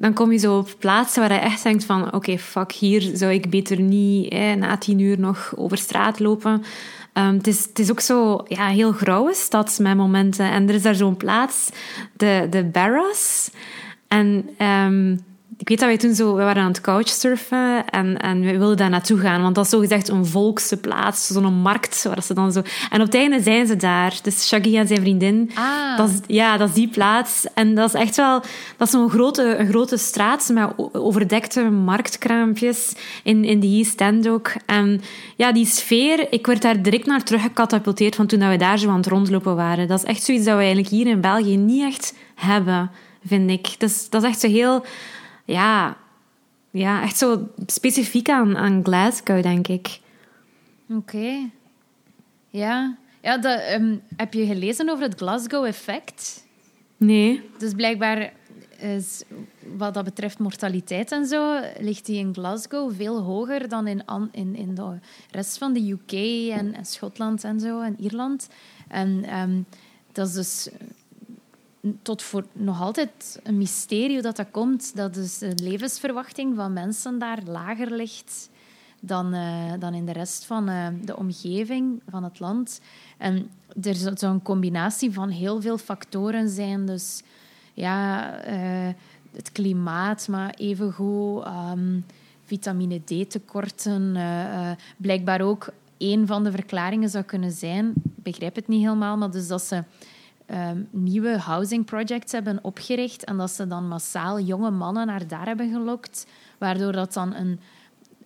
Dan kom je zo op plaatsen waar je echt denkt van, oké, fuck, hier zou ik beter niet na tien uur nog over straat lopen. Ehm, het, is, het is ook zo ja, heel grauwe stad met momenten. En er is daar zo'n plaats, de, de Barras. En ehm, ik weet dat wij toen zo... We waren aan het couchsurfen en, en we wilden daar naartoe gaan. Want dat is zogezegd een volkse plaats, zo'n markt. Waar ze dan zo... En op het einde zijn ze daar. Dus Shaggy en zijn vriendin. Ah. Dat is, ja, dat is die plaats. En dat is echt wel... Dat is zo'n grote, een grote straat met overdekte marktkraampjes in, in de East End ook. En ja, die sfeer... Ik werd daar direct naar teruggecatapulteerd van toen dat we daar zo aan het rondlopen waren. Dat is echt zoiets dat we eigenlijk hier in België niet echt hebben, vind ik. Is, dat is echt zo heel... Ja, ja, echt zo specifiek aan, aan Glasgow, denk ik. Oké. Ja. Ja, dat, ehm, heb je gelezen over het Glasgow-effect? Nee. Dus blijkbaar is, wat dat betreft mortaliteit en zo, ligt die in Glasgow veel hoger dan in, in, in de rest van de UK en, en Schotland en zo en Ierland. En ehm, dat is dus tot voor nog altijd een mysterie dat, dat komt. Dat dus de levensverwachting van mensen daar lager ligt dan, uh, dan in de rest van uh, de omgeving van het land. En er zou een combinatie van heel veel factoren zijn. Dus ja, uh, het klimaat, maar evengoed um, vitamine D-tekorten. blijkbaar ook een van de verklaringen zou kunnen zijn, ik begrijp het niet helemaal, maar dus dat ze um, nieuwe housing projects hebben opgericht en dat ze dan massaal jonge mannen naar daar hebben gelokt, waardoor dat dan een,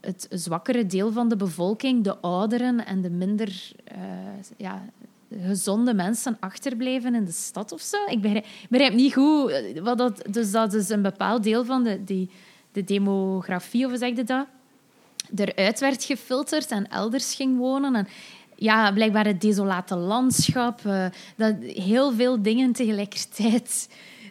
het zwakkere deel van de bevolking, de ouderen en de minder uh, ja, gezonde mensen achterbleven in de stad of zo. Ik begrijp, niet goed eh, wat dat... Dus dat is een bepaald deel van de, die, de demografie, of zeg je dat, eruit werd gefilterd en elders ging wonen. En ja, blijkbaar het desolate landschap. Uh, dat heel veel dingen tegelijkertijd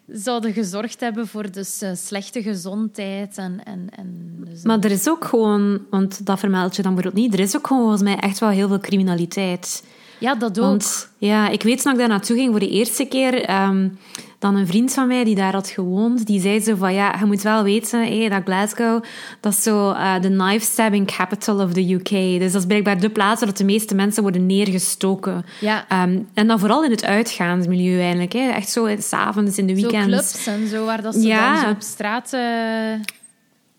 zouden gezorgd hebben voor dus uh, slechte gezondheid. En, en, en dus maar er is ook gewoon, want dat vermeld je dan bijvoorbeeld niet, er is ook gewoon volgens mij echt wel heel veel criminaliteit. Ja, dat ook. Want, ja, ik weet nog dat ik daar naartoe ging voor de eerste keer. Um, dan een vriend van mij die daar had gewoond, die zei zo van ja, je moet wel weten hey, dat Glasgow, dat is zo uh, de knife stabbing capital of the UK. Dus dat is blijkbaar de plaats waar de meeste mensen worden neergestoken. Ja. Um, en dan vooral in het uitgaansmilieu eigenlijk. Echt zo s'avonds, in de weekends. Zo clubs en zo, waar dat ze ja. dan zo op straat... Uh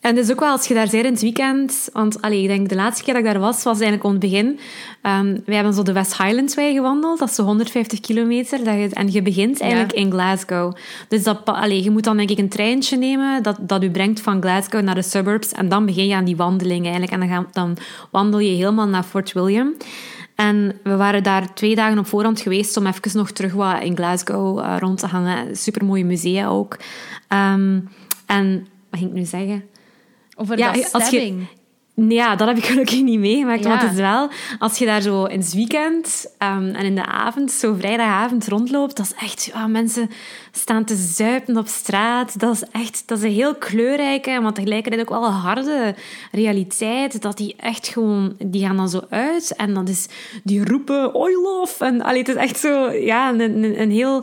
en dus ook wel als je daar bent in het weekend, want allee, ik denk de laatste keer dat ik daar was, was eigenlijk om het begin. Um, wij hebben zo de West Highlands Way gewandeld, dat is zo 150 kilometer. Dat je, en je begint eigenlijk in Glasgow. Dus dat, allee, je moet dan denk ik een treintje nemen dat, dat u brengt van Glasgow naar de suburbs. En dan begin je aan die wandeling eigenlijk. En dan, ga, dan wandel je helemaal naar Fort William. En we waren daar twee dagen op voorhand geweest om even nog terug wat in Glasgow uh, rond te hangen. Supermooie musea ook. Um, en wat ging ik nu zeggen? Over ja, dat stabbing. Ja, dat heb ik gelukkig niet meegemaakt. Ja. Want het is wel, als je daar zo in het weekend um, en in de avond, zo vrijdagavond rondloopt, dat is echt, ja, mensen staan te zuipen op straat. Dat is echt, dat is een heel kleurrijke, maar tegelijkertijd ook wel een harde realiteit. Dat die echt gewoon, die gaan dan zo uit en dat is, die roepen, love En allee, het is echt zo, ja, een, een, een heel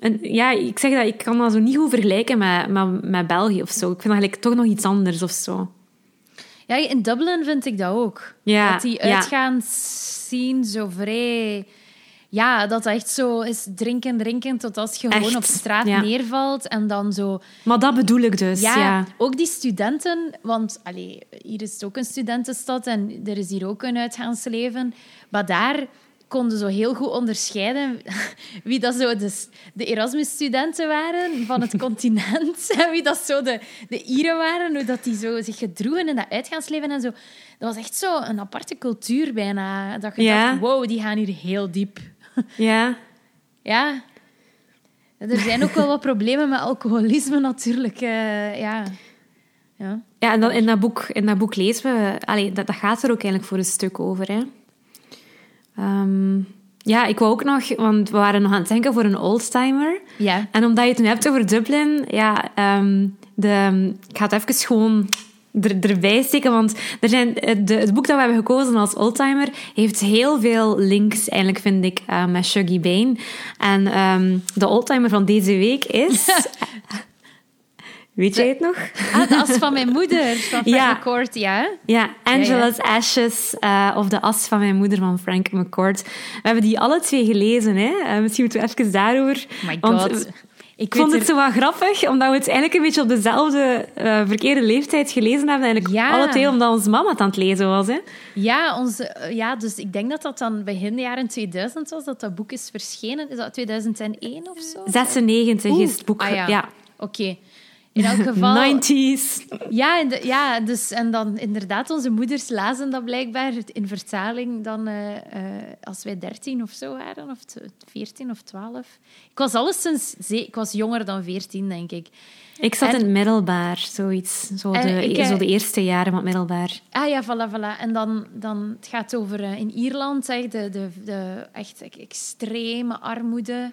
en ja, ik zeg dat, ik kan dat zo niet goed vergelijken met, met, met België of zo. Ik vind eigenlijk toch nog iets anders of zo. Ja, in Dublin vind ik dat ook. Ja, dat die uitgaan zien zo vrij... Ja, dat echt zo is drinken, drinken, tot als je gewoon op straat neervalt en dan zo... Maar dat bedoel ik dus, ja. ja. Ook die studenten, want allee, hier is het ook een studentenstad en er is hier ook een uitgaansleven. Maar daar konden zo heel goed onderscheiden wie dat zo de, de Erasmus-studenten waren van het continent en wie dat zo de, de Ieren waren, hoe dat die zo zich gedroegen in dat uitgaansleven en zo. Dat was echt zo een aparte cultuur bijna. Dat je dacht, wow, die gaan hier heel diep. Ja. Ja. Er zijn ook wel wat problemen met alcoholisme natuurlijk. Uh, ja. Ja. ja, en dan in dat boek, in dat boek lezen we... Allee, dat, dat gaat er ook eigenlijk voor een stuk over, hè. Um, ja, ik wou ook nog, want we waren nog aan het denken voor een oldtimer. Ja. En omdat je het nu hebt over Dublin, ja, um, de, ik ga het even gewoon er, erbij steken, want er zijn, de, het boek dat we hebben gekozen als oldtimer heeft heel veel links, eigenlijk vind ik, uh, met Shuggy Bane. En um, de oldtimer van deze week is Weet jij het nog? Ah, de as van mijn moeder, van Frank ja. McCourt, ja. Ja, Angela's Ashes, uh, of De as van mijn moeder van Frank McCourt. We hebben die alle twee gelezen, hè. Uh, misschien moeten we even daarover... Oh my god. ik vond het zo wat grappig, omdat we het eigenlijk een beetje op dezelfde uh, verkeerde leeftijd gelezen hebben. Eigenlijk ja. alle twee, omdat onze mama het aan het lezen was. Hè? Ja, onze, ja, dus ik denk dat dat dan begin de jaren 2000 was, dat dat boek is verschenen. Is dat 2001 of zo? 96 is het boek. Ah, ja. ja. Oké. In elk geval... 90s. Ja, de, ja dus, en dan inderdaad, onze moeders lazen dat blijkbaar in vertaling dan uh, uh, als wij 13 of zo waren, of 14 of 12. Ik was alleszins... Ik was jonger dan 14, denk ik. Ik zat in het middelbaar, zoiets. Zo de, ik, zo de eerste jaren van het middelbaar. Ah ja, voilà, voilà. En dan, dan het gaat over uh, in Ierland, zeg, de, de, de echt extreme armoede.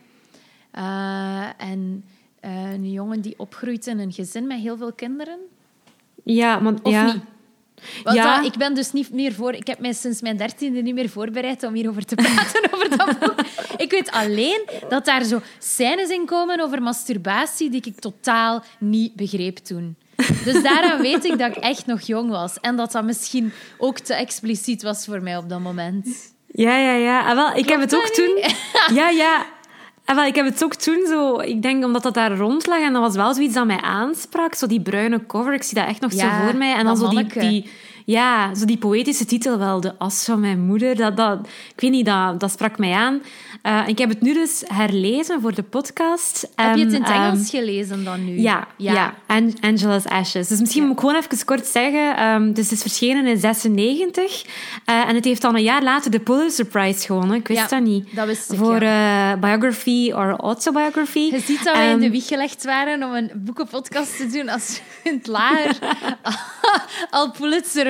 en eh, een jongen die opgroeit in een gezin met heel veel kinderen. Ja, Of ja. niet? Want Ja. ik ben dus niet meer voor... Ik heb mij sinds mijn dertiende niet meer voorbereid om hierover te praten, over dat boek. Ik weet alleen dat daar zo scènes in komen over masturbatie die ik totaal niet begreep toen. Dus daaraan weet ik dat ik echt nog jong was. En dat dat misschien ook te expliciet was voor mij op dat moment. Ja, ja, ja. Ah, wel, ik heb het ook toen... Ja, ja. Ah, wel, ik heb het ook toen zo... Ik denk omdat dat daar rond lag en dat was wel zoiets dat mij aansprak. Zo die bruine cover, ik zie dat echt nog Ja, zo voor mij. En dan zo die, die... Ja, zo die poëtische titel wel. De as van mijn moeder. Dat, dat, ik weet niet, dat, dat sprak mij aan. Eh, ik heb het nu dus herlezen voor de podcast. Heb je het in het Engels ehm, gelezen dan nu? ja, ja. An- Angela's Ashes. Dus misschien moet ik gewoon even kort zeggen. ehm, dus het is verschenen in 96. eh, en het heeft dan een jaar later de Pulitzer Prize gewonnen. Ik wist Ja, dat niet. dat wist ik, Voor eh, biography or autobiography. Je ziet dat wij in Ehm, de wieg gelegd waren om een boekenpodcast te doen als we in het lager al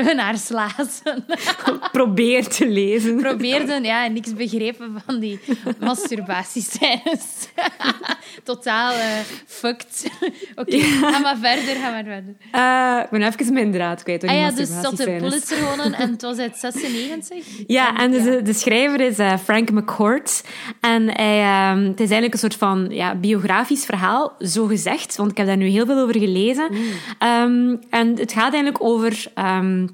Pulitzer-winnaars lazen. probeer te lezen. Probeerden, ja, en niks begrepen van die masturbatiescènes. Totaal eh, fucked. Oké, ga maar verder, ga maar verder. Eh, ik ben even mijn draad kwijt. Ah ja, dus dat de. Pulitzer gewonnen en het was uit 96. Ja, en dus ja. De, de schrijver is eh, Frank McCourt. En hij, ehm, het is eigenlijk een soort van ja, biografisch verhaal, zo gezegd. Want ik heb daar nu heel veel over gelezen. Ehm, en het gaat eigenlijk over... ehm,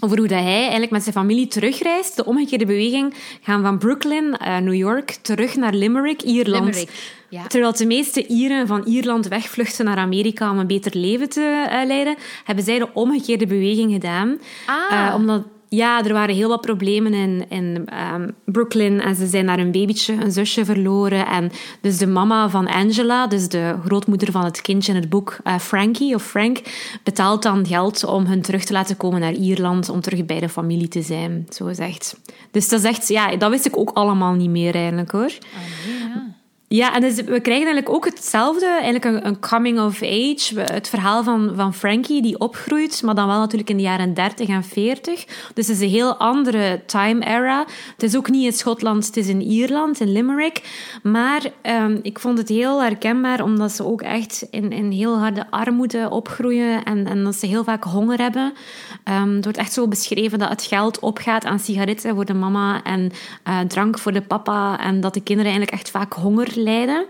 over hoe dat hij eigenlijk met zijn familie terugreist. De omgekeerde beweging gaan van Brooklyn, eh, New York, terug naar Limerick, Ierland. Limerick, ja. Terwijl de meeste Ieren van Ierland wegvluchten naar Amerika om een beter leven te eh, leiden, hebben zij de omgekeerde beweging gedaan. Ah. Eh, omdat, ja, er waren heel wat problemen in, in ehm, Brooklyn en ze zijn daar een babytje, een zusje verloren. En dus de mama van Angela, dus de grootmoeder van het kindje in het boek, eh, Frankie of Frank, betaalt dan geld om hun terug te laten komen naar Ierland, om terug bij de familie te zijn, zo gezegd. Dus dat is echt, ja, dat wist ik ook allemaal niet meer eigenlijk hoor. Ja. Ja, en dus we krijgen eigenlijk ook hetzelfde, eigenlijk een, coming of age. Het verhaal van, van Frankie die opgroeit, maar dan wel natuurlijk in de jaren 30 en 40. Dus het is een heel andere time era. Het is ook niet in Schotland, het is in Ierland, in Limerick. Maar ehm, ik vond het heel herkenbaar, omdat ze ook echt in, in heel harde armoede opgroeien en, en dat ze heel vaak honger hebben. Ehm het wordt echt zo beschreven dat het geld opgaat aan sigaretten voor de mama en eh, drank voor de papa. En dat de kinderen eigenlijk echt vaak honger lijden.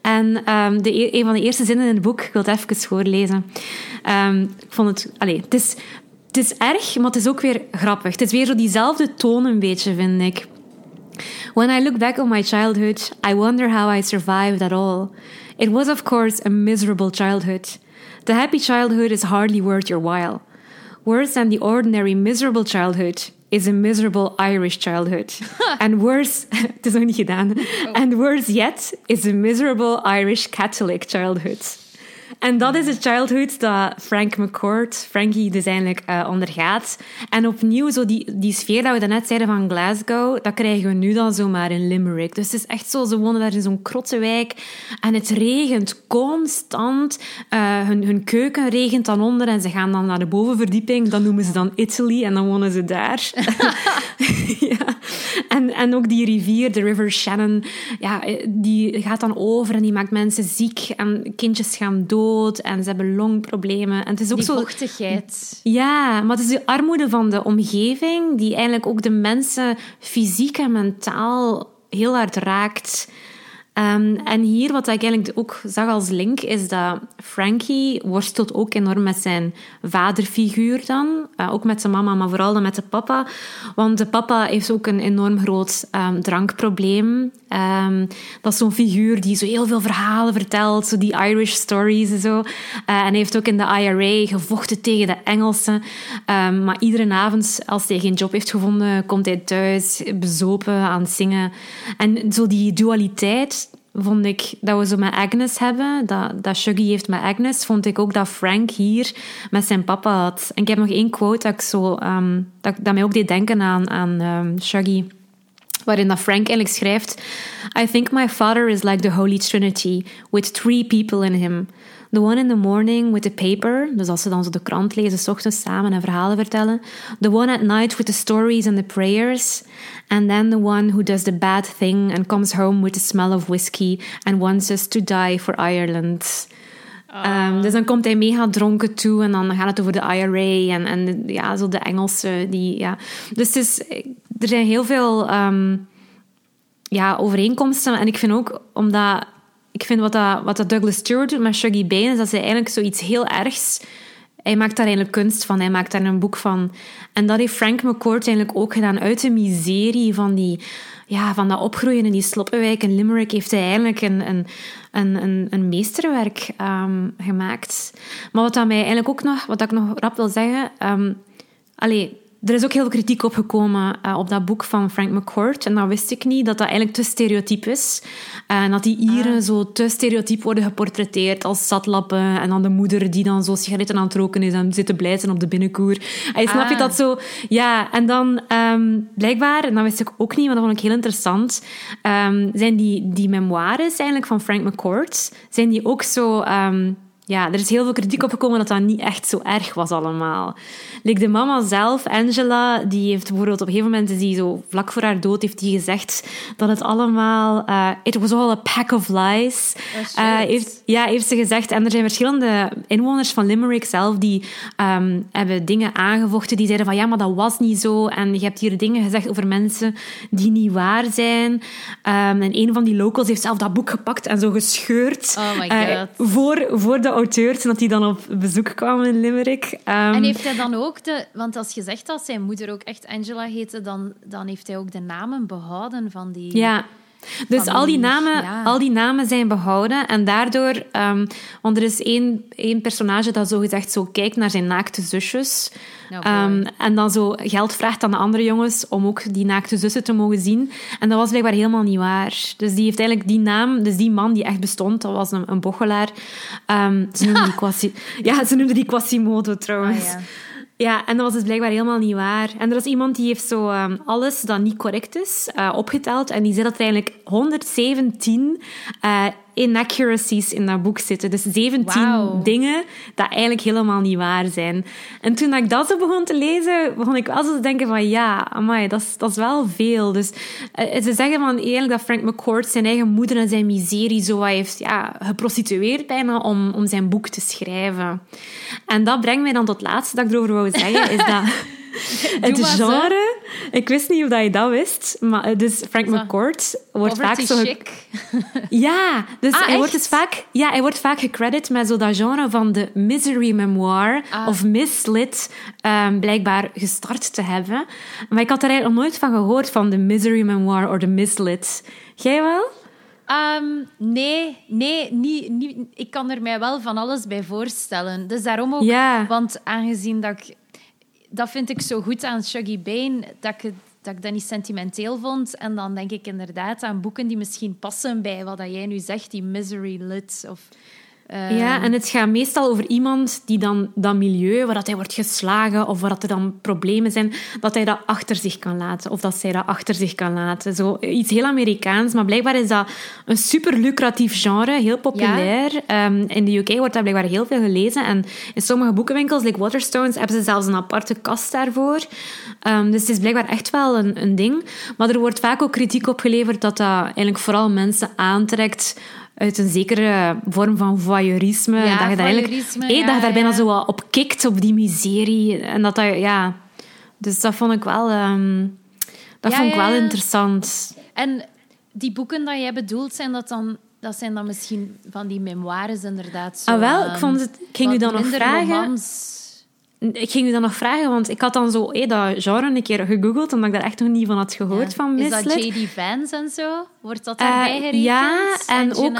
En ehm, de, e- een van de eerste zinnen in het boek, ik wil het even voorlezen. Ehm, ik vond het... Allez, het is, het is erg, maar het is ook weer grappig. Het is weer zo diezelfde toon een beetje, vind ik. When I look back on my childhood, I wonder how I survived at all. It was, of course, a miserable childhood. The happy childhood is hardly worth your while. Worse than the ordinary miserable childhood is a miserable Irish childhood. and worse, het is niet gedaan. Oh. And worse yet is a miserable Irish Catholic childhood. En dat is het childhood dat Frank McCourt, Frankie, dus eigenlijk eh, ondergaat. En opnieuw, zo die, die sfeer dat we daarnet zeiden van Glasgow, dat krijgen we nu dan zomaar in Limerick. Dus het is echt zo, ze wonen daar in zo'n krottenwijk en het regent constant. Eh, hun, hun keuken regent dan onder en ze gaan dan naar de bovenverdieping. Dat noemen ze dan Italy en dan wonen ze daar. ja. en, en ook die rivier, de River Shannon, ja, die gaat dan over en die maakt mensen ziek en kindjes gaan dood en ze hebben longproblemen. En het is ook Die zo... vochtigheid. Ja, maar het is de armoede van de omgeving die eigenlijk ook de mensen fysiek en mentaal heel hard raakt. Ehm, en hier, wat ik eigenlijk ook zag als link, is dat Frankie worstelt ook enorm met zijn vaderfiguur dan. Eh, ook met zijn mama, maar vooral dan met de papa. Want de papa heeft ook een enorm groot ehm, drankprobleem. Ehm, dat is zo'n figuur die zo heel veel verhalen vertelt, zo die Irish stories en zo. Eh, en hij heeft ook in de IRA gevochten tegen de Engelsen. Ehm, maar iedere avond, als hij geen job heeft gevonden, komt hij thuis bezopen aan zingen. En zo die dualiteit vond ik dat we zo met Agnes hebben, dat, Shuggy heeft met Agnes, vond ik ook dat Frank hier met zijn papa had. En ik heb nog één quote dat, ik zo, ehm, dat, mij ook deed denken aan, aan Shuggy waarin dat Frank eigenlijk schrijft: I think my father is like the Holy Trinity, with three people in him. The one in the morning with the paper. Dus als ze dan zo de krant lezen, s ochtends samen en verhalen vertellen. The one at night with the stories and the prayers. And then the one who does the bad thing and comes home with the smell of whiskey and wants us to die for Ireland. Ehm, dus dan komt hij mega dronken toe en dan gaat het over de IRA en, en ja, zo de Engelse. Die, ja. Dus het is, er zijn heel veel ehm, ja, overeenkomsten. En ik vind ook, omdat ik vind wat, dat, wat dat Douglas Stewart doet met Shuggy Bane, is dat hij eigenlijk zoiets heel ergs... Hij maakt daar eigenlijk kunst van, hij maakt daar een boek van. En dat heeft Frank McCourt eigenlijk ook gedaan. Uit de miserie van, die, ja, van dat opgroeien in die sloppenwijk in Limerick heeft hij eigenlijk een, een, een, een, meesterwerk ehm, gemaakt. Maar wat dat mij eigenlijk ook nog, wat ik nog rap wil zeggen... Um, er is ook heel veel kritiek op gekomen uh, op dat boek van Frank McCourt. En dat wist ik niet, dat dat eigenlijk te stereotyp is. En dat die Ieren ah. zo te stereotyp worden geportretteerd als zatlappen. En dan de moeder die dan zo sigaretten aan het roken is en zit te blijten op de binnenkoer. En snap je ah. dat zo? Ja, en dan um, blijkbaar, en dat wist ik ook niet, maar dat vond ik heel interessant, um, zijn die, die memoires eigenlijk van Frank McCourt, zijn die ook zo... Um, ja, er is heel veel kritiek op gekomen dat dat niet echt zo erg was allemaal. Like de mama zelf, Angela, die heeft bijvoorbeeld op een gegeven moment, die zo vlak voor haar dood, heeft die gezegd dat het allemaal, uh, it was all a pack of lies. Uh, heeft, ja, heeft ze gezegd. En er zijn verschillende inwoners van Limerick zelf die um, hebben dingen aangevochten. Die zeiden van ja, maar dat was niet zo. En je hebt hier dingen gezegd over mensen die niet waar zijn. Um, en een van die locals heeft zelf dat boek gepakt en zo gescheurd. Oh my uh, God. voor, voor de auteurs, dat die dan op bezoek kwamen in Limerick. Um, en heeft hij dan ook de... Want als je zegt dat zijn moeder ook echt Angela heette, dan, dan heeft hij ook de namen behouden van die... Ja. Dus al die, namen, al die namen zijn behouden. En daardoor... Um, want er is één, één personage dat zo gezegd zo kijkt naar zijn naakte zusjes. um, en dan zo geld vraagt aan de andere jongens om ook die naakte zussen te mogen zien. En dat was blijkbaar helemaal niet waar. Dus die heeft eigenlijk die naam... Dus die man die echt bestond, dat was een, een bochelaar. Um, ze noemden die Quasi... ja, ze die Quasimodo trouwens. Ah, ja. Ja, en dat was dus blijkbaar helemaal niet waar. En er was iemand die heeft zo um, alles dat niet correct is uh, opgeteld. En die zei dat er eigenlijk 117 uh, inaccuracies in dat boek zitten. Dus 17 dingen dat eigenlijk helemaal niet waar zijn. En toen ik dat zo begon te lezen, begon ik wel zo te denken van ja, amai, dat is, dat is wel veel. Dus uh, ze zeggen van eigenlijk dat Frank McCourt zijn eigen moeder en zijn miserie zo heeft ja, geprostitueerd bijna om, om zijn boek te schrijven. En dat brengt mij dan tot het laatste dat ik erover wou zeggen, is dat... het genre, ik wist niet of dat je dat wist, maar dus Frank McCourt wordt vaak zo. Ja, dus ah, hij wordt dus vaak, ja, hij wordt vaak gecredit met zo dat genre van de misery memoir ah. of mislit um, blijkbaar gestart te hebben. Maar ik had er eigenlijk nog nooit van gehoord van de misery memoir of de mislit. Jij wel? Um, nee, nee niet, niet, ik kan er mij wel van alles bij voorstellen. Dus daarom ook, want aangezien dat ik dat vind ik zo goed aan Shuggy Bane, dat ik, dat ik dat niet sentimenteel vond. En dan denk ik inderdaad aan boeken die misschien passen bij wat jij nu zegt, die Misery Lit of... Ehm, ja, en het gaat meestal over iemand die dan dat milieu, waar dat hij wordt geslagen of waar dat er dan problemen zijn, dat hij dat achter zich kan laten. Of dat zij dat achter zich kan laten. Zo, iets heel Amerikaans, maar blijkbaar is dat een super lucratief genre, heel populair. Ehm, in de UK wordt dat blijkbaar heel veel gelezen. En in sommige boekenwinkels, like Waterstones, hebben ze zelfs een aparte kast daarvoor. Um, dus het is blijkbaar echt wel een, een ding. Maar er wordt vaak ook kritiek op geleverd dat dat eigenlijk vooral mensen aantrekt uit een zekere vorm van voyeurisme. Ja, dat je daar eigenlijk, hey, dat je daar bijna zo op kikt, op die miserie. En dat dat, ja... Dus dat vond ik wel, um, dat vond ik wel interessant. En die boeken dat jij bedoelt, zijn dat dan... Dat zijn dan misschien van die memoires inderdaad. Zo, ah, wel, ik vond het... Ik ging u dan nog vragen... Romans ik ging u dan nog vragen, want ik had dan zo hey, dat genre een keer gegoogeld, omdat ik daar echt nog niet van had gehoord ja. van Mislet. Is dat J.D. Vance en zo? Wordt dat daarbij uh? Ja, en, en ook...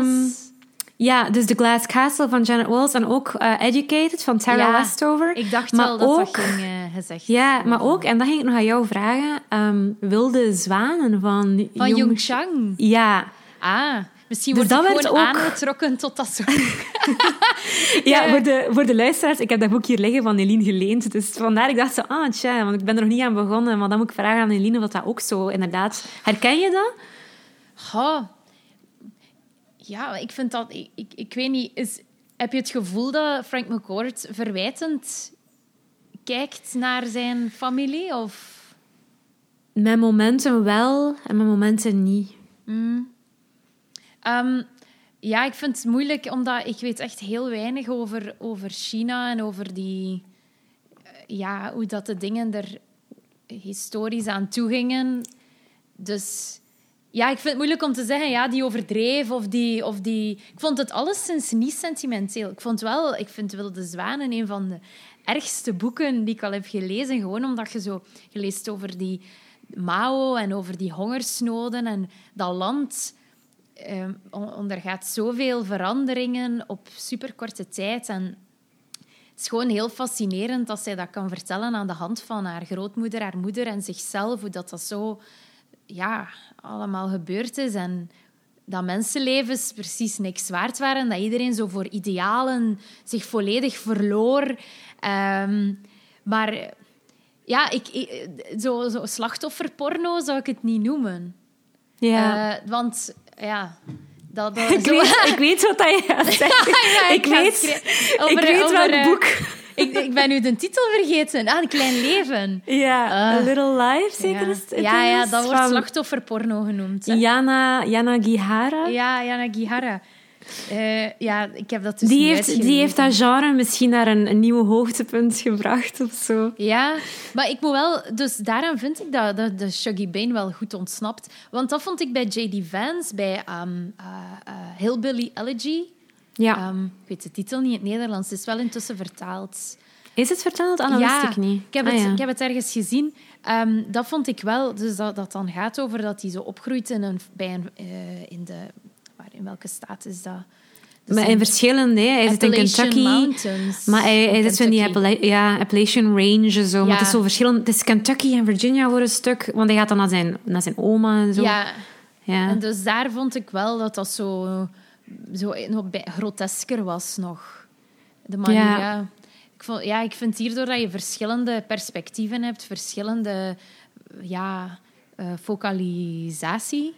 Um, ja, dus The Glass Castle van Janet Walls en ook uh, Educated van Tara ja, Westover. Ik dacht maar wel dat ook, dat ging uh, gezegd Ja, maar ook, en dat ging ik nog aan jou vragen, um, Wilde Zwanen van... Van Jung Chang? Ja. Ah, Misschien dus wordt het gewoon ook... aangetrokken tot dat soort... ja, voor de, voor de luisteraars, ik heb dat boek hier liggen van Eline geleend. Dus vandaar ik dacht zo, ah tja, want ik ben er nog niet aan begonnen. Maar dan moet ik vragen aan Eline of dat ook zo inderdaad... Herken je dat? Oh. Ja, ik vind dat... Ik, ik, ik weet niet... Is, heb je het gevoel dat Frank McCourt verwijtend kijkt naar zijn familie? Of... Mijn momenten wel en mijn momenten niet. Mm. Ehm, ja, ik vind het moeilijk, omdat ik weet echt heel weinig over, over China en over die... eh, Ja, hoe dat de dingen er historisch aan toe gingen. Dus ja, ik vind het moeilijk om te zeggen, ja, die overdreef of die... Of die... Ik vond het alleszins niet sentimenteel. Ik vond wel... Ik vind Wilde Zwanen een van de ergste boeken die ik al heb gelezen. Gewoon omdat je zo... Je leest over die Mao en over die hongersnoden en dat land eh, ondergaat zoveel veranderingen op superkorte tijd. En het is gewoon heel fascinerend dat zij dat kan vertellen aan de hand van haar grootmoeder, haar moeder en zichzelf. Hoe dat, dat zo ja, allemaal gebeurd is. En dat mensenlevens precies niks waard waren. Dat iedereen zo voor idealen zich volledig verloor. Ehm, maar ja, ik, ik- zo, zo slachtofferporno zou ik het niet noemen. Ja. Eh, want ja, dat, dat, ik, weet, ik weet wat dat je gaat zeggen. Ja, ik, weet, ik weet over, welk eh, boek. Ik, ik ben nu de titel vergeten. Ah, Een Klein Leven. Ja, Ah. A Little Life, zeker is het ja, ja, dat wordt slachtofferporno genoemd. hè. Jana, Jana Gihara. Ja, Jana Gihara. Eh, ja, ik heb dat dus die, heeft, die heeft dat genre misschien naar een, een nieuw hoogtepunt gebracht of zo. Ja, maar ik moet wel... Dus daarom vind ik dat, dat de Shuggy Bane wel goed ontsnapt. Want dat vond ik bij J.D. Vance, bij ehm, eh, eh, Hillbilly Elegy. Ja. Ehm, ik weet de titel niet in het Nederlands. Het is wel intussen vertaald. is het verteld? Ah, ja, wist ik niet. Ik heb, Ah, het, ja. ik heb het ergens gezien. Ehm, dat vond ik wel. Dus dat, dat dan gaat over dat hij zo opgroeit in, een, bij een, in de... In welke staat is dat? Dus Maar in verschillende, hè. hij zit in Kentucky. Mountains Maar hij, hij zit in die. Appala- ja, Appalachian Range zo. Maar het is zo verschillend. Het is Kentucky en Virginia voor een stuk. Want hij gaat dan naar zijn, naar zijn oma en zo. Ja, Ja. en dus daar vond ik wel dat dat zo, zo nog grotesker was nog. De manier, Ja. ja. Ik, vond, ja, ik vind hierdoor dat je verschillende perspectieven hebt, verschillende ja, eh, focalisatie.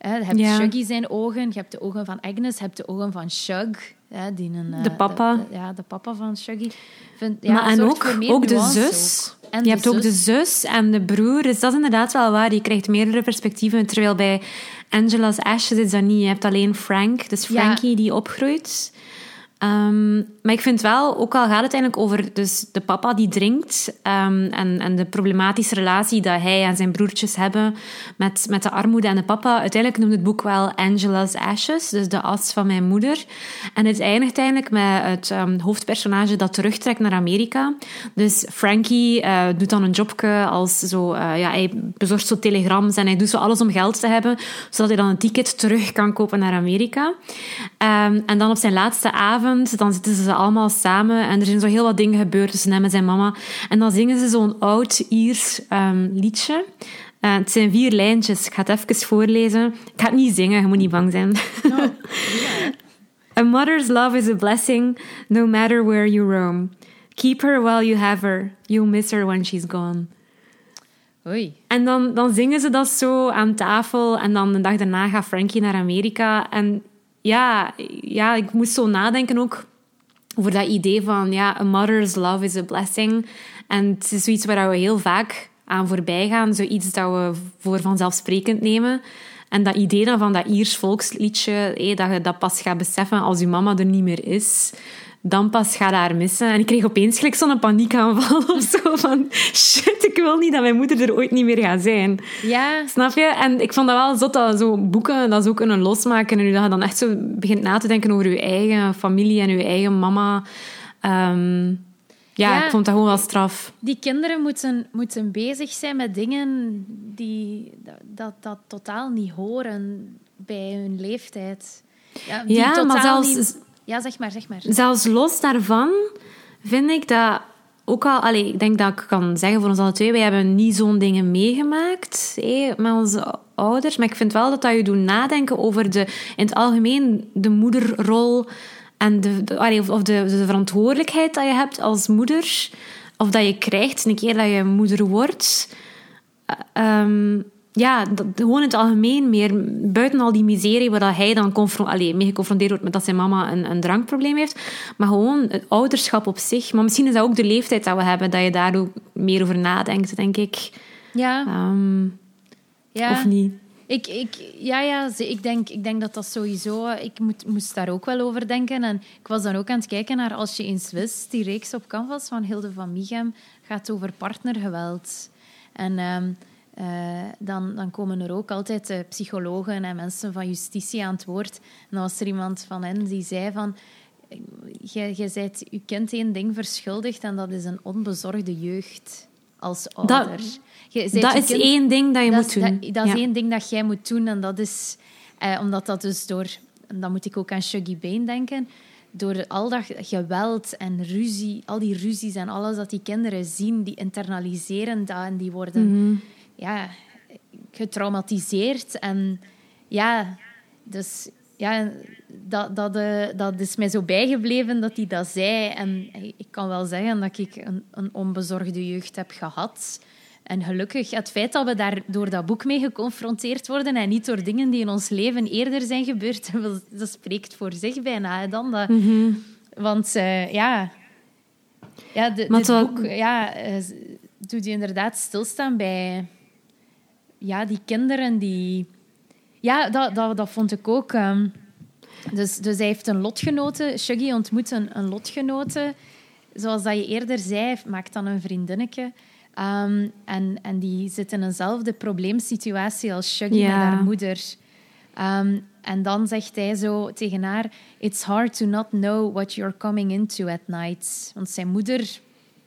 Hè, je hebt Ja. Shuggy zijn ogen, je hebt de ogen van Agnes, je hebt de ogen van Shug. Hè, die een, eh, De papa. de- ja, de papa van Shuggy. Vind, ja, maar en ook, ook de zus. ook. En je hebt ook de zus en de broer. Dus dat is inderdaad wel waar. Je krijgt meerdere perspectieven. Terwijl bij Angela's Ashes is dat niet. Je hebt alleen Frank, dus Ja. Frankie, die opgroeit. Ehm, maar ik vind wel, ook al gaat het eigenlijk over dus de papa die drinkt ehm, en, en de problematische relatie dat hij en zijn broertjes hebben met, met de armoede en de papa. Uiteindelijk noemt het boek wel Angela's Ashes, dus de as van mijn moeder. En het eindigt eigenlijk met het ehm, hoofdpersonage dat terugtrekt naar Amerika. Dus Frankie eh, doet dan een jobje als zo, eh, ja, hij bezorgt zo telegrams en hij doet zo alles om geld te hebben, zodat hij dan een ticket terug kan kopen naar Amerika. En dan op zijn laatste avond, dan zitten ze allemaal samen en er zijn zo heel wat dingen gebeurd tussen hem en zijn mama. En dan zingen ze zo'n oud Iers ehm, liedje. Eh, het zijn vier lijntjes. Ik ga het even voorlezen. Ik ga het niet zingen, je moet niet bang zijn. A mother's love is a blessing, no matter where you roam. Keep her while you have her. You'll miss her when she's gone. Oei. En dan, dan zingen ze dat zo aan tafel. En dan de dag daarna gaat Frankie naar Amerika. En ja, ja, ik moest zo nadenken ook over dat idee van... Ja, a mother's love is a blessing. En het is zoiets waar we heel vaak aan voorbij gaan. Zoiets dat we voor vanzelfsprekend nemen. En dat idee dan van dat Iers volksliedje... hé, dat je dat pas gaat beseffen als je mama er niet meer is dan pas ga haar missen. En ik kreeg opeens gelijk zo'n paniekaanval of zo van... Shit, ik wil niet dat mijn moeder er ooit niet meer gaat zijn. Ja, Snap je? En ik vond dat wel zot dat zo boeken dat zo kunnen losmaken. En nu dat je dan echt zo begint na te denken over je eigen familie en je eigen mama. Ehm, ja, Ja. ik vond dat gewoon wel straf. die kinderen moeten, moeten bezig zijn met dingen die dat, dat, totaal niet horen bij hun leeftijd. Ja, die Ja, maar totaal zelfs- niet- Ja, zeg maar, zeg maar. Zelfs los daarvan vind ik dat ook al... Allee, ik denk dat ik kan zeggen voor ons alle twee, wij hebben niet zo'n dingen meegemaakt met onze ouders. Maar ik vind wel dat dat je doet nadenken over de, in het algemeen de moederrol en de, of, de, de verantwoordelijkheid dat je hebt als moeder. Of dat je krijgt een keer dat je moeder wordt. Ehm, ja, dat, gewoon in het algemeen meer, buiten al die miserie waar dat hij dan confron allee, mee geconfronteerd wordt met dat zijn mama een, een drankprobleem heeft, maar gewoon het ouderschap op zich. Maar misschien is dat ook de leeftijd dat we hebben, dat je daar ook meer over nadenkt, denk ik. Ja. Ehm, ja. Of niet? Ik, ik, ja, ja ik, denk, ik denk dat dat sowieso... Ik moet, moest daar ook wel over denken. En ik was dan ook aan het kijken naar Als je eens wist, die reeks op Canvas van Hilde van Michem, gaat over partnergeweld. En ehm, eh, dan, dan komen er ook altijd uh, psychologen en mensen van justitie aan het woord. En dan was er iemand van hen die zei van... Je, je bent je kind één ding verschuldigd en dat is een onbezorgde jeugd als ouder. Dat, dat is één ding dat je moet doen. Dat, dat is één ding dat jij moet doen. En dat is... Eh, omdat dat dus door... En dan moet ik ook aan Shuggy Bane denken door al dat geweld en ruzie, al die ruzies en alles dat die kinderen zien, die internaliseren dat en die worden mhm. Ja, getraumatiseerd. En ja, dus ja, dat, dat, uh, dat is mij zo bijgebleven dat hij dat zei. En ik kan wel zeggen dat ik een, een onbezorgde jeugd heb gehad. En gelukkig, het feit dat we daar door dat boek mee geconfronteerd worden en niet door dingen die in ons leven eerder zijn gebeurd, dat spreekt voor zich bijna dan. Dat, mhm. Want uh, ja, ja de, dit boek ja, uh, doet je inderdaad stilstaan bij ja, die kinderen die... Ja, dat, dat, dat vond ik ook. Um, dus, dus hij heeft een lotgenote. Shuggy ontmoet een, een lotgenote. Zoals dat je eerder zei, maakt dan een vriendinnetje. Um, en, en die zit in eenzelfde probleemsituatie als Shuggy ja. met haar moeder. Um, en dan zegt hij zo tegen haar: It's hard to not know what you're coming into at night. Want zijn moeder,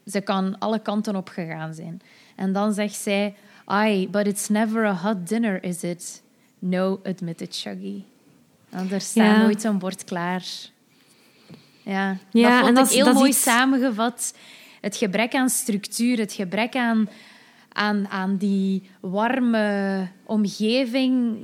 ze kan alle kanten op gegaan zijn. En dan zegt zij: Aye, but it's never a hot dinner, is it? No, admitted Shuggy. En er staat nooit een bord klaar. Ja, ja dat vond en dat ik heel dat mooi iets... samengevat het gebrek aan structuur, het gebrek aan, aan, aan die warme omgeving.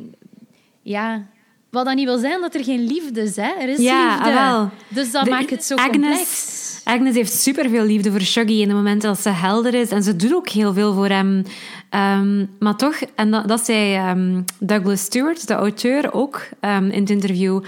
Ja, wat dan niet wil zijn dat er geen liefde is. Hè? Er is ja, liefde. Wel. Dus dat maakt het zo Agnes, complex. Agnes heeft superveel liefde voor Shuggy in het moment dat ze helder is. En ze doet ook heel veel voor hem. Um, maar toch, en dat, dat zei um, Douglas Stewart, de auteur, ook um, in het interview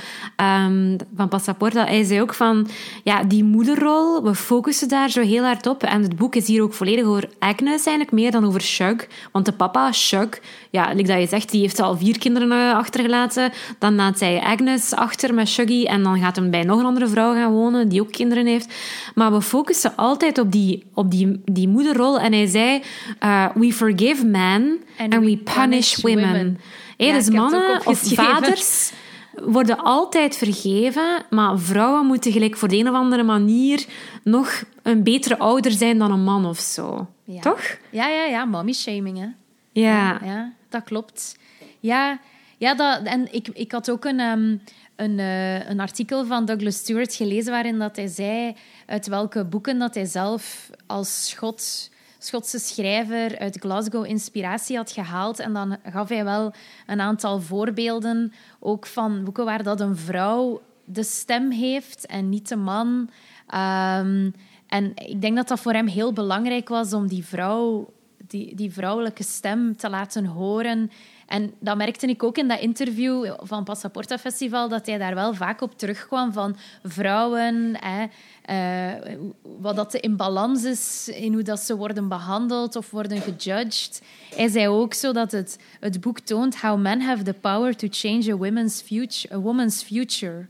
van Passaporta. Hij zei ook van, ja, die moederrol, we focussen daar zo heel hard op. En het boek is hier ook volledig over Agnes eigenlijk, meer dan over Shug. Want de papa, Shug, ja, like dat je zegt, die heeft al vier kinderen uh, achtergelaten. Dan laat zij Agnes achter met Shuggy. En dan gaat hem bij nog een andere vrouw gaan wonen, die ook kinderen heeft. Maar we focussen altijd op die, op die, die moederrol. En hij zei, uh, we forgive forgive men and, we, punish, women. dus mannen of vaders worden altijd vergeven, maar vrouwen moeten gelijk voor de een of andere manier nog een betere ouder zijn dan een man of zo. Toch? Ja, ja, ja. Mommy shaming, hè. Ja. ja. Dat klopt. Ja, ja en ik, ik had ook een... Um, een, uh, een, artikel van Douglas Stewart gelezen waarin dat hij zei uit welke boeken dat hij zelf als schot Schotse schrijver uit Glasgow inspiratie had gehaald. En dan gaf hij wel een aantal voorbeelden, ook van boeken waar dat een vrouw de stem heeft en niet de man. Ehm, en ik denk dat dat voor hem heel belangrijk was om die vrouw, die, die vrouwelijke stem te laten horen. En dat merkte ik ook in dat interview van Passaporta Festival, dat hij daar wel vaak op terugkwam van vrouwen, hè, uh, wat dat in balans is in hoe dat ze worden behandeld of worden gejudged. Hij zei ook zo dat het, het boek toont how men have the power to change a, woman's future, a woman's future.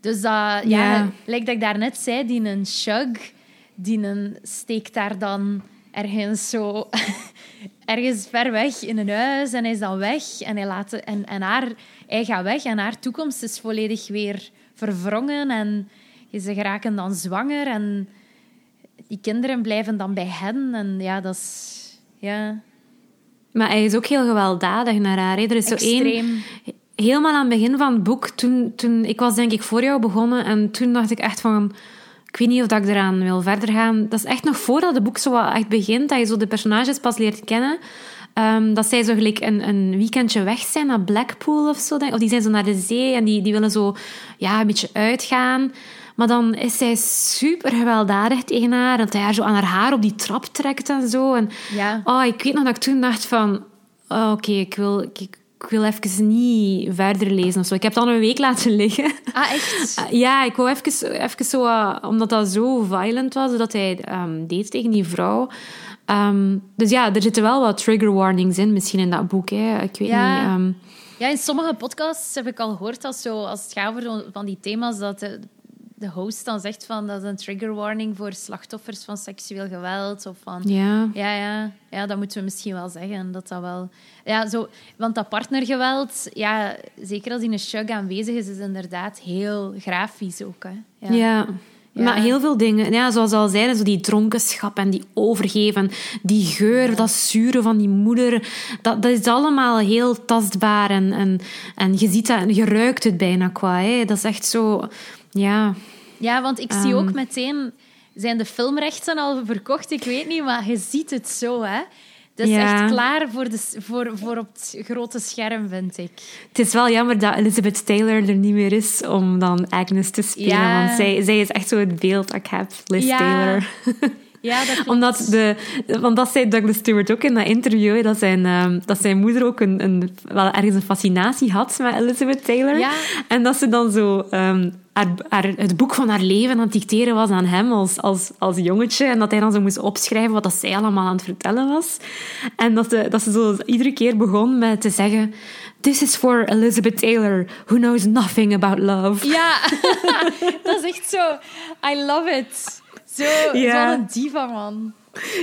Dus dat, ja, lijkt dat ik daarnet zei, die een shug, die een steekt daar dan ergens zo ergens ver weg in een huis en hij is dan weg en hij, laat, en, en haar, hij gaat weg en haar toekomst is volledig weer verwrongen en ze geraken dan zwanger en die kinderen blijven dan bij hen en ja, dat is... Ja. Maar hij is ook heel gewelddadig naar haar. Er is zo één... Helemaal aan het begin van het boek, toen, toen... Ik was denk ik voor jou begonnen en toen dacht ik echt van ik weet niet of ik eraan wil verder gaan. Dat is echt nog voordat het boek zo echt begint, dat je zo de personages pas leert kennen. Um, dat zij zo gelijk een, een weekendje weg zijn naar Blackpool of zo. Denk. Of die zijn zo naar de zee en die, die willen zo ja, een beetje uitgaan. Maar dan is zij super gewelddadig tegen haar. Dat hij haar zo aan haar haar op die trap trekt en zo. En, ja. oh, ik weet nog dat ik toen dacht van... oh, oké, ik, wil, ik, ik wil even niet verder lezen of zo. Ik heb het dan een week laten liggen. Ah, echt? Ja, ik wou even, even zo, uh, omdat dat zo violent was, dat hij um, deed tegen die vrouw. Um, dus ja, er zitten wel wat trigger warnings in, misschien in dat boek. Hè. Ik weet Ja. niet. um, Ja, in sommige podcasts heb ik al gehoord als, zo, als het gaat over van die thema's, dat de, de host dan zegt van dat is een trigger warning voor slachtoffers van seksueel geweld. Of van, ja. ja, ja, ja, dat moeten we misschien wel zeggen. Dat dat wel... ja, zo, want dat partnergeweld, ja, zeker als in een shug aanwezig is, is inderdaad heel grafisch ook. Hè. Ja. Ja. Maar heel veel dingen, ja, zoals al zeiden, zo die dronkenschap en die overgeven, die geur, dat zure van die moeder, dat, dat is allemaal heel tastbaar en, en, en je ziet dat en je ruikt het bijna qua. Hè. Dat is echt zo, ja. Ja, want ik zie Ehm. ook meteen... Zijn de filmrechten al verkocht? Ik weet niet, maar je ziet het zo, hè. Dat is Ja. echt klaar voor, de, voor, voor op het grote scherm, vind ik. Het is wel jammer dat Elizabeth Taylor er niet meer is om dan Agnes te spelen, Ja. want zij, zij is echt zo het beeld dat ik heb, Liz Ja. Taylor. Ja, dat klopt. Omdat de, want dat zei Douglas Stewart ook in dat interview, dat, zijn, ehm, dat zijn moeder ook een, een, wel ergens een fascinatie had met Elizabeth Taylor. Ja. En dat ze dan zo ehm, haar, haar, het boek van haar leven aan het dicteren was aan hem als, als, als jongetje. En dat hij dan zo moest opschrijven wat dat zij allemaal aan het vertellen was. En dat ze, dat ze zo iedere keer begon met te zeggen... This is for Elizabeth Taylor, who knows nothing about love. Ja, dat is echt zo... I love it. Zo, Ja. Zo'n diva, man.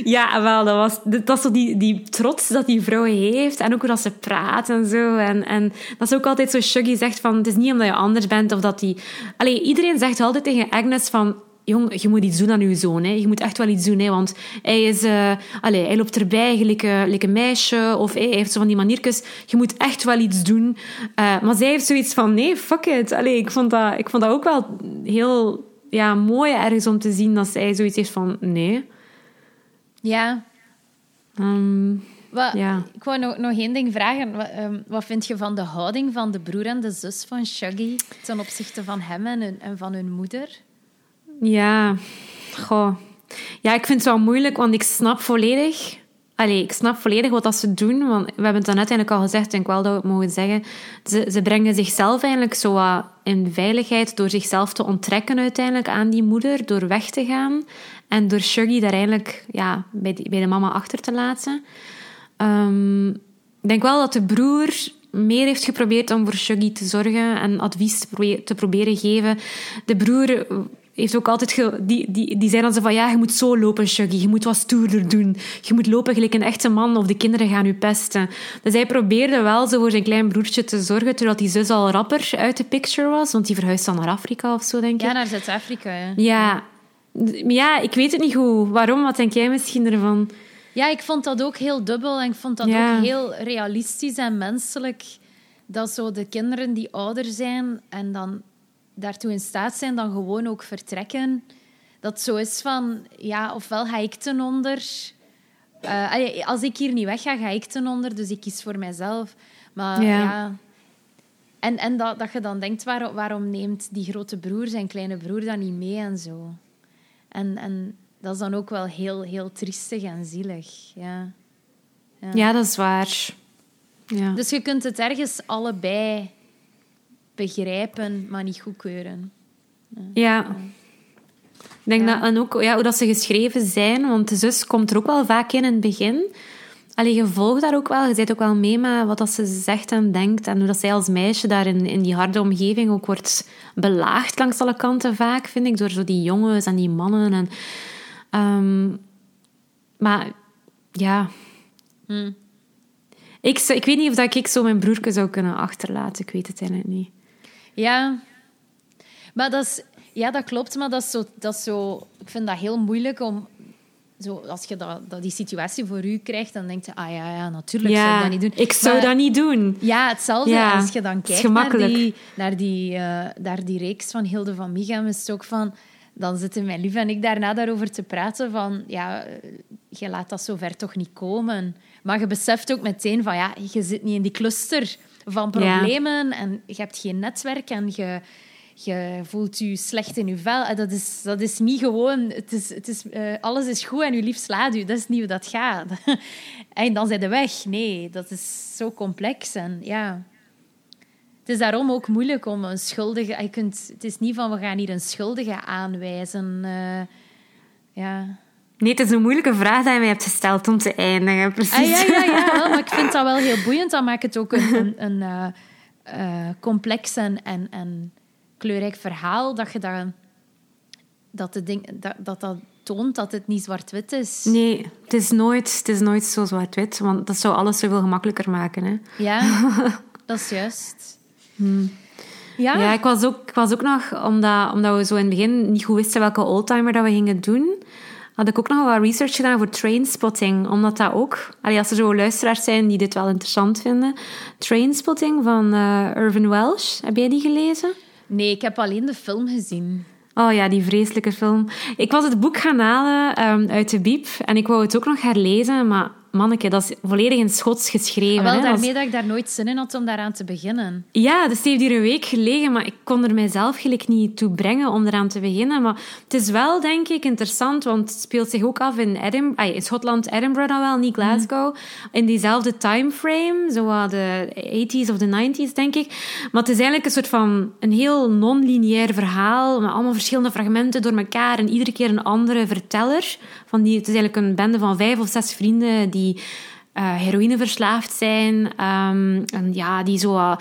Ja, wel, dat was dat is zo die, die trots dat die vrouw heeft. En ook hoe dat ze praat en zo. En, en dat is ook altijd zo Shuggy zegt van... Het is niet omdat je anders bent of dat die... Allee, iedereen zegt altijd tegen Agnes van... Jong, je moet iets doen aan je zoon. Hè. Je moet echt wel iets doen. Hè, want hij, is, eh, allee, hij loopt erbij gelijk, gelijk een meisje. Of hij heeft zo van die maniertjes. Je moet echt wel iets doen. Eh, maar zij heeft zoiets van... Nee, fuck it. Allee, ik, vond dat, ik vond dat ook wel heel ja, mooi ergens om te zien dat zij zoiets heeft van... Nee... Ja. Ehm, Wat, Ja. Ik wou nog, nog één ding vragen. Wat, ehm, wat vind je van de houding van de broer en de zus van Shuggy ten opzichte van hem en, hun- en van hun moeder? Ja, goh. Ja, ik vind het wel moeilijk, want ik snap volledig... Allee, ik snap volledig wat ze doen, want we hebben het dan uiteindelijk al gezegd, denk ik wel dat we het mogen zeggen. Ze, ze brengen zichzelf eigenlijk zo wat in veiligheid door zichzelf te onttrekken uiteindelijk aan die moeder, door weg te gaan en door Shuggy daar eigenlijk ja, bij, bij de mama achter te laten. Ehm, ik denk wel dat de broer meer heeft geprobeerd om voor Shuggy te zorgen en advies te proberen geven. De broer heeft ook altijd... ge- die, die, die zei dan zo van, ja, je moet zo lopen, Shuggy. Je moet wat stoerder doen. Je moet lopen gelijk een echte man of de kinderen gaan u pesten. Dus hij probeerde wel zo voor zijn klein broertje te zorgen, terwijl die zus al rapper uit de picture was, want die verhuisde dan naar Afrika of zo, denk ik. Ja, naar Zuid-Afrika. Ja. Ja. Ja, ik weet het niet goed. Waarom? Wat denk jij misschien ervan? ja, ik vond dat ook heel dubbel en ik vond dat Ja. ook heel realistisch en menselijk. Dat zo de kinderen die ouder zijn en dan daartoe in staat zijn, dan gewoon ook vertrekken. Dat zo is van, ja, ofwel ga ik ten onder. Eh, als ik hier niet wegga, ga ik ten onder, dus ik kies voor mijzelf. Maar Ja. ja... En, en dat, dat je dan denkt, waar- waarom neemt die grote broer zijn kleine broer dan niet mee en zo? En, en dat is dan ook wel heel, heel triestig en zielig. Ja. Ja, dat is waar. Ja. Dus je kunt het ergens allebei begrijpen, maar niet goedkeuren. Ja. Ik denk dat, en ook ja, hoe dat ze geschreven zijn, want de zus komt er ook wel vaak in in het begin. Allee, je volgt daar ook wel, je zit ook wel mee met wat dat ze zegt en denkt. En hoe dat zij als meisje daar in, in die harde omgeving ook wordt belaagd langs alle kanten vaak, vind ik. Door zo die jongens en die mannen. En, ehm, maar ja... Ik, zou- ik weet niet of dat ik zo mijn broertje zou kunnen achterlaten. Ik weet het eigenlijk niet. Ja, maar dat, is, ja, dat klopt, maar dat is zo, dat is zo, ik vind dat heel moeilijk om. Zo, als je dat, dat die situatie voor u krijgt, dan denk je, ah ja, ja natuurlijk zou ik dat niet doen. ik zou Maar- dat niet doen. Ja, hetzelfde Ja, als je dan kijkt naar die, naar, die, eh, naar die reeks van Hilde van Migam, is het ook van... Dan zitten mijn lief en ik daarna daarover te praten van... Ja, eh, je laat dat zover toch niet komen. Maar je beseft ook meteen van... Ja, je zit niet in die cluster van Ja. problemen en je hebt geen netwerk en je... je voelt je slecht in je vel. En dat is, dat is niet gewoon... Het is, het is, eh, alles is goed en je lief slaat u. Dat is niet hoe dat gaat. en dan zijn de weg. Nee, dat is zo complex. En ja... Het is daarom ook moeilijk om een schuldige... Je kunt, het is niet van, we gaan hier een schuldige aanwijzen. Uh, ja... Nee, het is een moeilijke vraag die je mij hebt gesteld om te eindigen. Precies. Ah, ja, ja, ja. Wel, maar ik vind dat wel heel boeiend. Dat maakt het ook een, een, een uh, uh, complex en, en, en kleurrijk verhaal. Dat je dat, dat, de ding, dat, dat, dat toont dat het niet zwart-wit is. Nee, het is nooit, het is nooit zo zwart-wit. Want dat zou alles zoveel gemakkelijker maken. Hè? Ja, dat is juist. Hmm. Ja. ja, ik was ook, ik was ook nog, omdat, omdat we zo in het begin niet goed wisten welke oldtimer dat we gingen doen, had ik ook nog wat research gedaan voor Trainspotting. Omdat dat ook, als er zo luisteraars zijn die dit wel interessant vinden. Trainspotting van uh, Irvin Welsh, heb jij die gelezen? Nee, ik heb alleen de film gezien. Oh ja, die vreselijke film. Ik was het boek gaan halen um, uit de biep en ik wou het ook nog herlezen, maar manneke, dat is volledig in Schots geschreven. Ah, wel, daarmee dat ik daar nooit zin in had om daaraan te beginnen. Ja, dus het heeft hier een week gelegen, maar ik kon er mijzelf gelijk niet toe brengen om eraan te beginnen. Maar het is wel, denk ik, interessant, want het speelt zich ook af in, Edinburgh, in Schotland, Edinburgh dan wel, niet Glasgow. In diezelfde timeframe, zo de 80s of de 90s, denk ik. Maar het is eigenlijk een soort van een heel non-lineair verhaal, met allemaal verschillende fragmenten door elkaar en iedere keer een andere verteller. Van die, het is eigenlijk een bende van vijf of zes vrienden die die uh, heroïneverslaafd zijn. Um, en ja, die zo uh,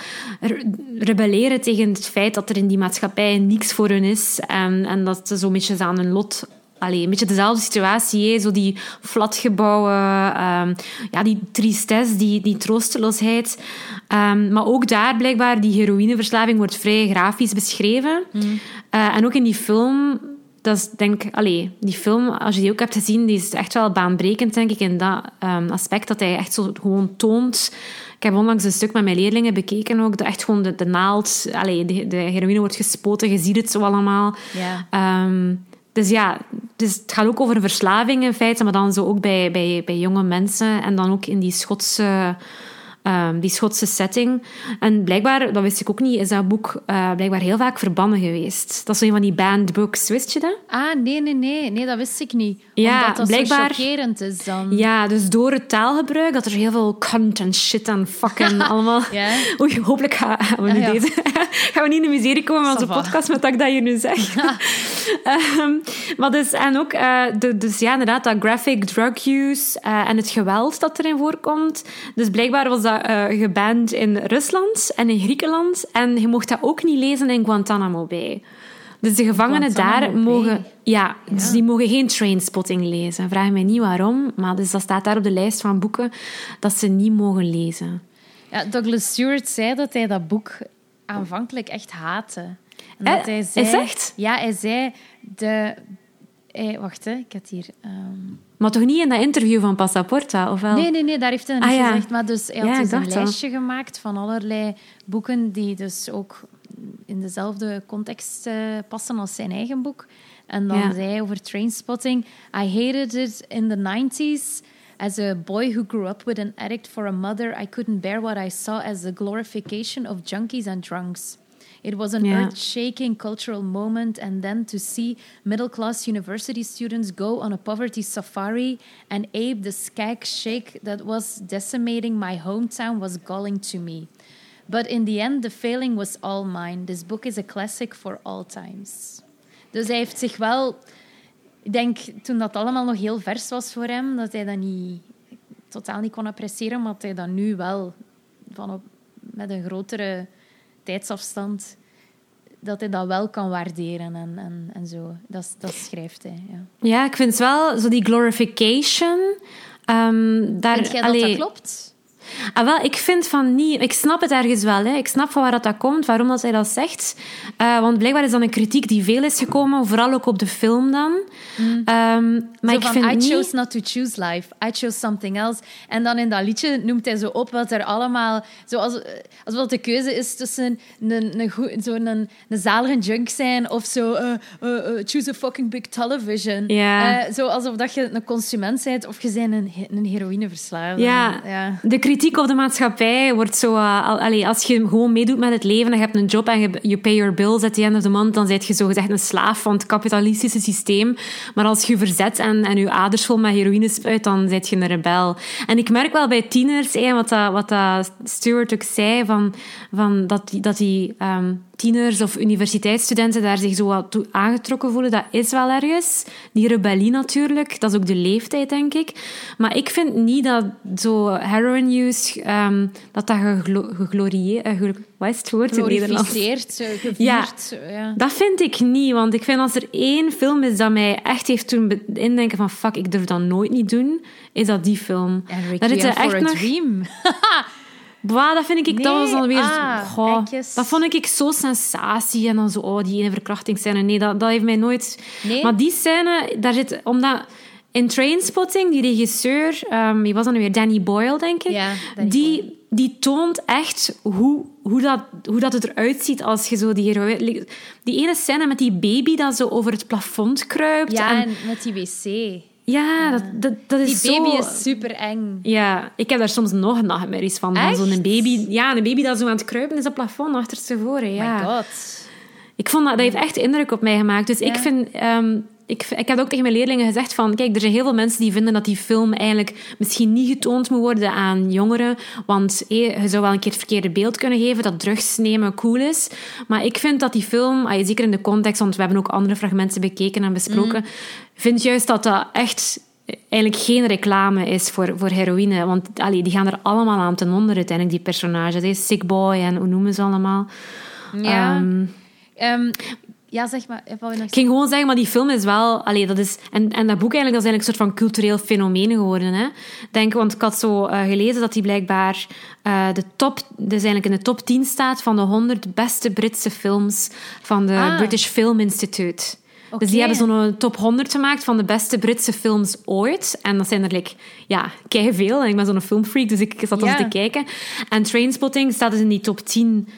rebelleren tegen het feit dat er in die maatschappij niks voor hun is. En, en dat ze zo'n beetje aan hun lot Allee, een beetje dezelfde situatie, zo die flatgebouwen, um, ja, die tristesse, die, die troosteloosheid. Um, maar ook daar blijkbaar, die heroïneverslaving wordt vrij grafisch beschreven. Mm. Uh, en ook in die film dat is denk allee, die film, als je die ook hebt gezien, die is echt wel baanbrekend, denk ik, in dat um, aspect dat hij echt zo gewoon toont. Ik heb onlangs een stuk met mijn leerlingen bekeken ook, dat echt gewoon de, de naald, allee, de, de, heroïne wordt gespoten, je ziet het zo allemaal. Ja. Um, dus ja, dus het gaat ook over verslaving in feite, maar dan zo ook bij, bij, bij jonge mensen en dan ook in die Schotse Um, die Schotse setting. En blijkbaar, dat wist ik ook niet, is dat boek uh, blijkbaar heel vaak verbannen geweest. Dat is zo een van die banned books, wist je dat? Ah, nee, nee, nee. Nee, dat wist ik niet. Ja, Omdat dat blijkbaar, zo is dan. Ja, dus door het taalgebruik, dat er heel veel cunt en shit en fucking allemaal... ja. Oei, hopelijk gaan we, nu ah, deze... gaan we niet in de miserie komen met onze podcast met dat ik dat hier nu zeg. um, maar dus, en ook, uh, de, dus ja, inderdaad, dat graphic drug use uh, en het geweld dat erin voorkomt. Dus blijkbaar was dat uh, geband in Rusland en in Griekenland. En je mocht dat ook niet lezen in Guantanamo Bay. Dus de gevangenen daar mogen... Ja, dus die mogen geen trainspotting lezen. Vraag mij niet waarom, maar dus dat staat daar op de lijst van boeken dat ze niet mogen lezen. Ja, Douglas Stewart zei dat hij dat boek aanvankelijk echt haatte. En dat eh, hij zei, is echt? Ja, hij zei... De, hij, wacht, hè, ik had hier... Um, maar toch niet in dat interview van Passaporta, of wel? Nee, nee, nee, daar heeft hij ah, gezegd. Maar dus, hij had dus een lijstje gemaakt van allerlei boeken die dus ook in dezelfde context uh, passen als zijn eigen boek. En dan zei hij over Trainspotting... I hated it in the 90s... As a boy who grew up with an addict for a mother, I couldn't bear what I saw as the glorification of junkies and drunks. It was an yeah. earth shaking cultural moment, and then to see middle class university students go on a poverty safari and ape the skag shake that was decimating my hometown was galling to me. But in the end, the failing was all mine. This book is a classic for all times. Dus hij heeft zich wel. Ik denk toen dat allemaal nog heel vers was voor hem, dat hij dat niet, totaal niet kon appreciëren, maar dat hij dat nu wel van op, met een grotere tijdsafstand, dat hij dat wel kan waarderen en, en, en zo. Dat, dat schrijft hij. Ja. ja, ik vind het wel zo die glorification. Um, daar, vind jij dat dat klopt? Ah, wel, ik vind van niet... Ik snap het ergens wel. Hè. Ik snap van waar dat, dat komt, waarom dat hij dat zegt. Uh, want blijkbaar is dat een kritiek die veel is gekomen, vooral ook op de film dan. Mm. Um, maar zo ik van, vind I niet... chose not to choose life. I chose something else. En dan in dat liedje noemt hij zo op wat er allemaal... Zoals, alsof de keuze is tussen een, een, goed, zo een, een zalige junk zijn of zo... Uh, uh, choose a fucking big television. Ja. zo alsof dat je een consument bent of je bent een, een heroïneverslaafde. Ja, ja. De kritiek op de maatschappij wordt zo... Allee, als je gewoon meedoet met het leven en je hebt een job en je pay your bills at the end of the month, dan ben je zo gezegd een slaaf van het kapitalistische systeem. Maar als je verzet en, en je aders vol met heroïne spuit, dan ben je een rebel. En ik merk wel bij tieners, hey, wat, dat, wat dat Stuart ook zei, van, van dat. Dat die um, tieners of universiteitsstudenten daar zich zo wat toe aangetrokken voelen, dat is wel ergens. Die rebellie natuurlijk, dat is ook de leeftijd, denk ik. Maar ik vind niet dat zo heroin use, um, dat dat geglorieerd... Uh, wat is het woord in Nederlands? gevierd. Ja, ja, dat vind ik niet. Want ik vind als er één film is dat mij echt heeft toen indenken van fuck, ik durf dat nooit niet doen, is dat die film. Dat is echt nog... Bah, dat vind ik, nee, dat was dan weer... Ah, goh, dat vond ik zo sensatie. En dan zo, oh, die ene verkrachtingsscène. Nee, dat, dat heeft mij nooit... Nee? Maar die scène, daar zit... Omdat... In Trainspotting, die regisseur, um, wie was dat nu weer? Danny Boyle, denk ik. Ja, die, die toont echt hoe, hoe, dat, hoe dat het eruit ziet als je zo die Die ene scène met die baby dat zo over het plafond kruipt. Ja, en, en met die wc. Ja, dat, dat, dat is Die baby zo... is super eng. Ja, ik heb daar soms nog nachtmerries van. van zo'n baby. Ja, een baby dat zo aan het kruipen is op het plafond achterstevoren. Ja. my god. Ik vond dat, dat heeft echt indruk op mij gemaakt. Dus ik vind... Um, ik, ik heb ook tegen mijn leerlingen gezegd van... Kijk, er zijn heel veel mensen die vinden dat die film eigenlijk misschien niet getoond moet worden aan jongeren. Want je zou wel een keer het verkeerde beeld kunnen geven dat drugs nemen cool is. Maar ik vind dat die film, zeker in de context, want we hebben ook andere fragmenten bekeken en besproken, mm. vind juist dat dat echt eigenlijk geen reclame is voor, voor heroïne. Want allee, die gaan er allemaal aan ten onder uiteindelijk, die personages. Sick Boy en hoe noemen ze allemaal. Ja. Um, um, ja, zeg maar. Ik ging gewoon zeggen, maar die film is wel... Allee, dat is, en, en dat boek eigenlijk, dat is eigenlijk een soort van cultureel fenomeen geworden. Hè? Denk, want ik had zo uh, gelezen dat die blijkbaar uh, de top... Dus eigenlijk in de top 10 staat van de 100 beste Britse films van de ah. British Film Institute. Okay. Dus die hebben zo'n top 100 gemaakt van de beste Britse films ooit. En dat zijn er like, ja, veel. En ik ben zo'n filmfreak, dus ik zat yeah. te kijken. En Trainspotting staat dus in die top 10...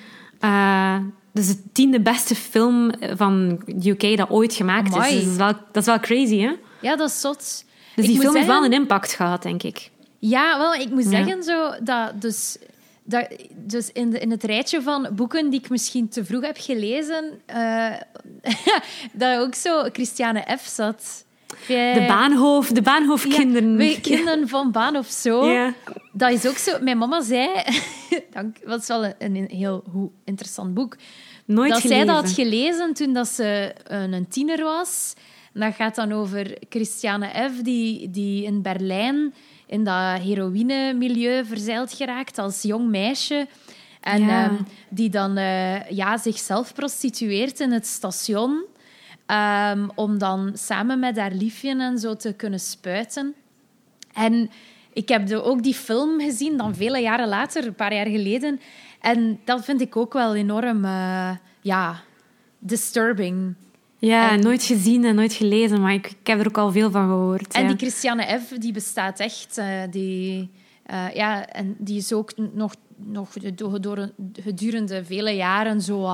Uh, dus de tiende beste film van UK dat ooit gemaakt is. Dus dat is, wel, dat is wel crazy, hè? Ja, dat is zot. Dus die film heeft wel een impact gehad, denk ik. Ja, wel, ik moet zeggen zo, dat dus, dat, dus in, de, in het rijtje van boeken die ik misschien te vroeg heb gelezen, uh, dat ook zo Christiane F. zat. De Baanhof, de Baanhoofkinderen. Ja, kinderen van Baanhof zo. Ja. Dat is ook zo. Mijn mama zei... dat was wel een, een heel interessant boek. Nooit dat gelezen. zij dat had gelezen toen dat ze een tiener was. dat gaat dan over Christiane F., die, die in Berlijn in dat heroïne-milieu verzeild geraakt als jong meisje. En ja. um, die dan uh, ja, zichzelf prostitueert in het station. Um, om dan samen met haar liefje en zo te kunnen spuiten. En ik heb de, ook die film gezien, dan vele jaren later, een paar jaar geleden. En dat vind ik ook wel enorm, uh, ja, disturbing. Ja, en, nooit gezien en nooit gelezen, maar ik, ik, heb er ook al veel van gehoord. En ja. die Christiane F., die bestaat echt. Uh, die, uh, ja, en die is ook nog, nog door, gedurende vele jaren zo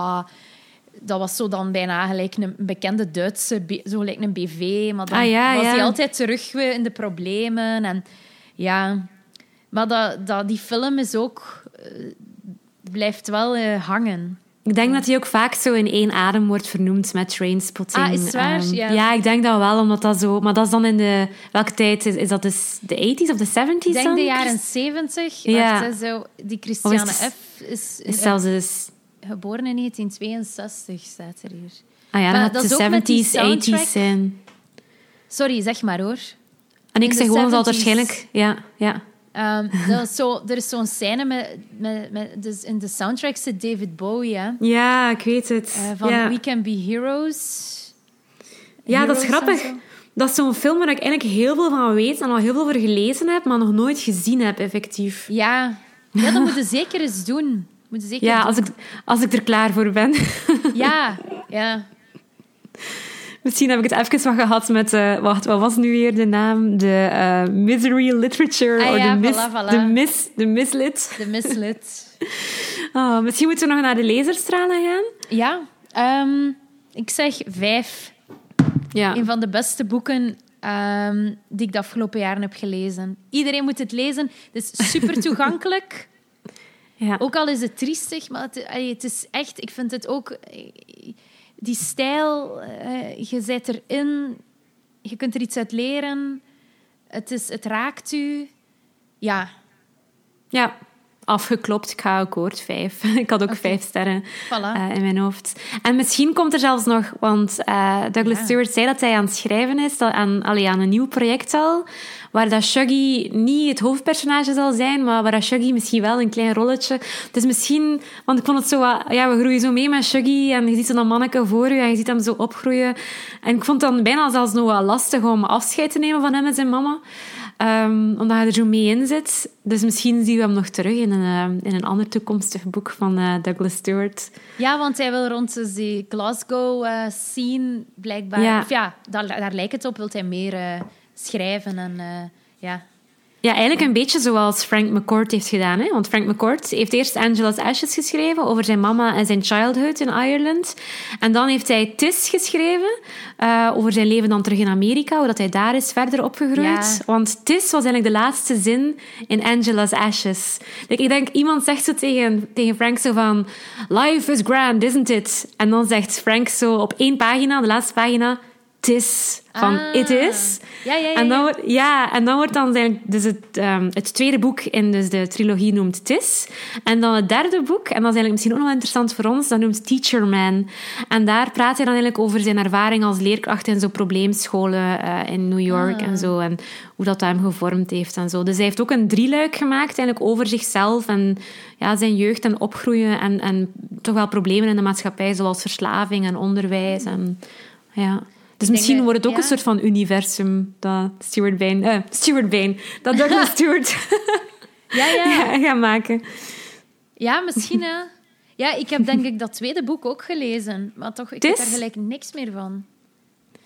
dat was zo dan bijna gelijk een bekende Duitse, zo gelijk een BV. Maar dan ah, ja, was ja. hij altijd terug in de problemen. En, ja. Maar dat, dat, die film is ook... Blijft wel uh, hangen. Ik denk dat hij ook vaak zo in één adem wordt vernoemd met Trainspotting. Ah, is waar? Um, ja. ja. ik denk dat wel, omdat dat zo... Maar dat is dan in de... Welke tijd? Is, is dat dus de 80s of de 70s Ik denk dan? de jaren 70. Ja. Wacht, zo, die Christiane is, F. is... Is zelfs dus geboren in 1962, staat er hier. Ah ja, dat, dat de 70s, 80s zijn. Sorry, zeg maar hoor. En ik zeg gewoon dat waarschijnlijk... Ja, ja. Um, dat is zo, er is zo'n scène met, met, met... Dus in de soundtrack zit David Bowie, hè? Ja, ik weet het. Uh, van ja. We Can Be Heroes. Ja, Heroes dat is grappig. Zo. Dat is zo'n film waar ik eigenlijk heel veel van weet en al heel veel over gelezen heb, maar nog nooit gezien heb, effectief. Ja, ja dat moet je zeker eens doen. Moet je zeker ja, doen. als ik, als ik er klaar voor ben. Ja, ja. Misschien heb ik het even wat gehad met... Uh, wacht, wat was nu weer de naam? De uh, Misery Literature. Ah, of ja, de, mis, voilà, voilà. de, mis, de Mislit. De Mislit. oh, misschien moeten we nog naar de laserstralen gaan. Ja, um, ik zeg vijf. Ja. Een van de beste boeken ehm, die ik de afgelopen jaren heb gelezen. Iedereen moet het lezen. Het is super toegankelijk. Ja. Ook al is het triestig, maar het, het is echt... Ik vind het ook... Die stijl, eh, je zit erin. Je kunt er iets uit leren. Het, is, het raakt u. Ja, Ja, afgeklopt. Ik ga akkoord vijf. Ik had ook vijf sterren voilà. eh, in mijn hoofd. En misschien komt er zelfs nog, want eh, Douglas Ja. Stewart zei dat hij aan het schrijven is, dat aan, allee, aan een nieuw project al, waar dat Shuggy niet het hoofdpersonage zal zijn, maar waar dat Shuggy misschien wel een klein rolletje. Dus misschien, want ik vond het zo, wat- ja, we groeien zo mee met Shuggy en je ziet zo dat manneke voor je en je ziet hem zo opgroeien. En ik vond het dan bijna zelfs nog wel lastig om afscheid te nemen van hem en zijn mama. Ehm, omdat hij er zo mee in zit. Dus misschien zien we hem nog terug in een, eh, in een ander toekomstig boek van eh, Douglas Stewart. Ja, want hij wil rond dus die Glasgow-scene blijkbaar... Ja. Of ja, daar, daar lijkt het op. Wil hij meer eh, schrijven en... eh, ja. Ja, eigenlijk een beetje zoals Frank McCourt heeft gedaan. Hè? Want Frank McCourt heeft eerst Angela's Ashes geschreven over zijn mama en zijn childhood in Ireland. En dan heeft hij Tis geschreven eh, over zijn leven dan terug in Amerika, hoe dat hij daar is verder opgegroeid. Ja. Want Tis was eigenlijk de laatste zin in Angela's Ashes. Like, ik denk, iemand zegt zo tegen, tegen Frank zo van... Life is grand, isn't it? En dan zegt Frank zo op één pagina, de laatste pagina... Tis, van Ah. it is. Ja, ja, ja. En dan, ja. wordt, ja, en dan wordt dan zijn, dus het, ehm, het tweede boek in dus de trilogie noemt Tis. En dan het derde boek, en dat is eigenlijk misschien ook nog wel interessant voor ons, dat noemt Teacher Man. En daar praat hij dan eigenlijk over zijn ervaring als leerkracht in zo'n probleemscholen eh, in New York Ah. en zo. En hoe dat hem gevormd heeft en zo. Dus hij heeft ook een drieluik gemaakt eigenlijk over zichzelf en ja, zijn jeugd en opgroeien en, en toch wel problemen in de maatschappij, zoals verslaving en onderwijs. En, ja. Dus misschien wordt het ook ja. een soort van universum dat Stuart Bain, eh, Stuart Bain, dat Douglas Stewart Ja, ja. ja, gaat maken. Ja, misschien, hè. Ja, ik heb denk ik dat tweede boek ook gelezen. Maar toch, ik heb daar gelijk niks meer van.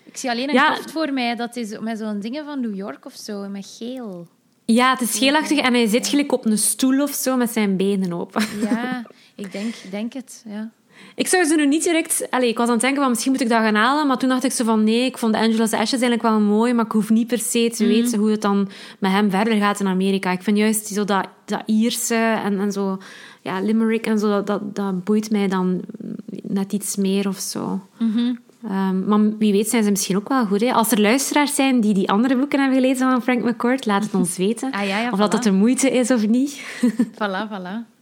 Ik zie alleen een Ja. voor mij. Dat is met zo'n dingen van New York of zo, met geel. Ja, het is geelachtig en hij zit gelijk op een stoel of zo met zijn benen open. Ja, ik denk, denk het, ja. Ik zou ze nu niet direct... Allez, ik was aan het denken van misschien moet ik dat gaan halen, maar toen dacht ik zo van nee, ik vond Angela's Ashes eigenlijk wel mooi, maar ik hoef niet per se te weten hoe het dan met hem verder gaat in Amerika. Ik vind juist zo dat, dat Ierse en, en zo... Ja, Limerick en zo, dat, dat, dat boeit mij dan net iets meer of zo. Ehm, maar wie weet zijn ze misschien ook wel goed. Hè? Als er luisteraars zijn die die andere boeken hebben gelezen van Frank McCourt, laat het ons weten. Ah, ja, ja, of dat voilà. dat de moeite is of niet. Voilà, voilà.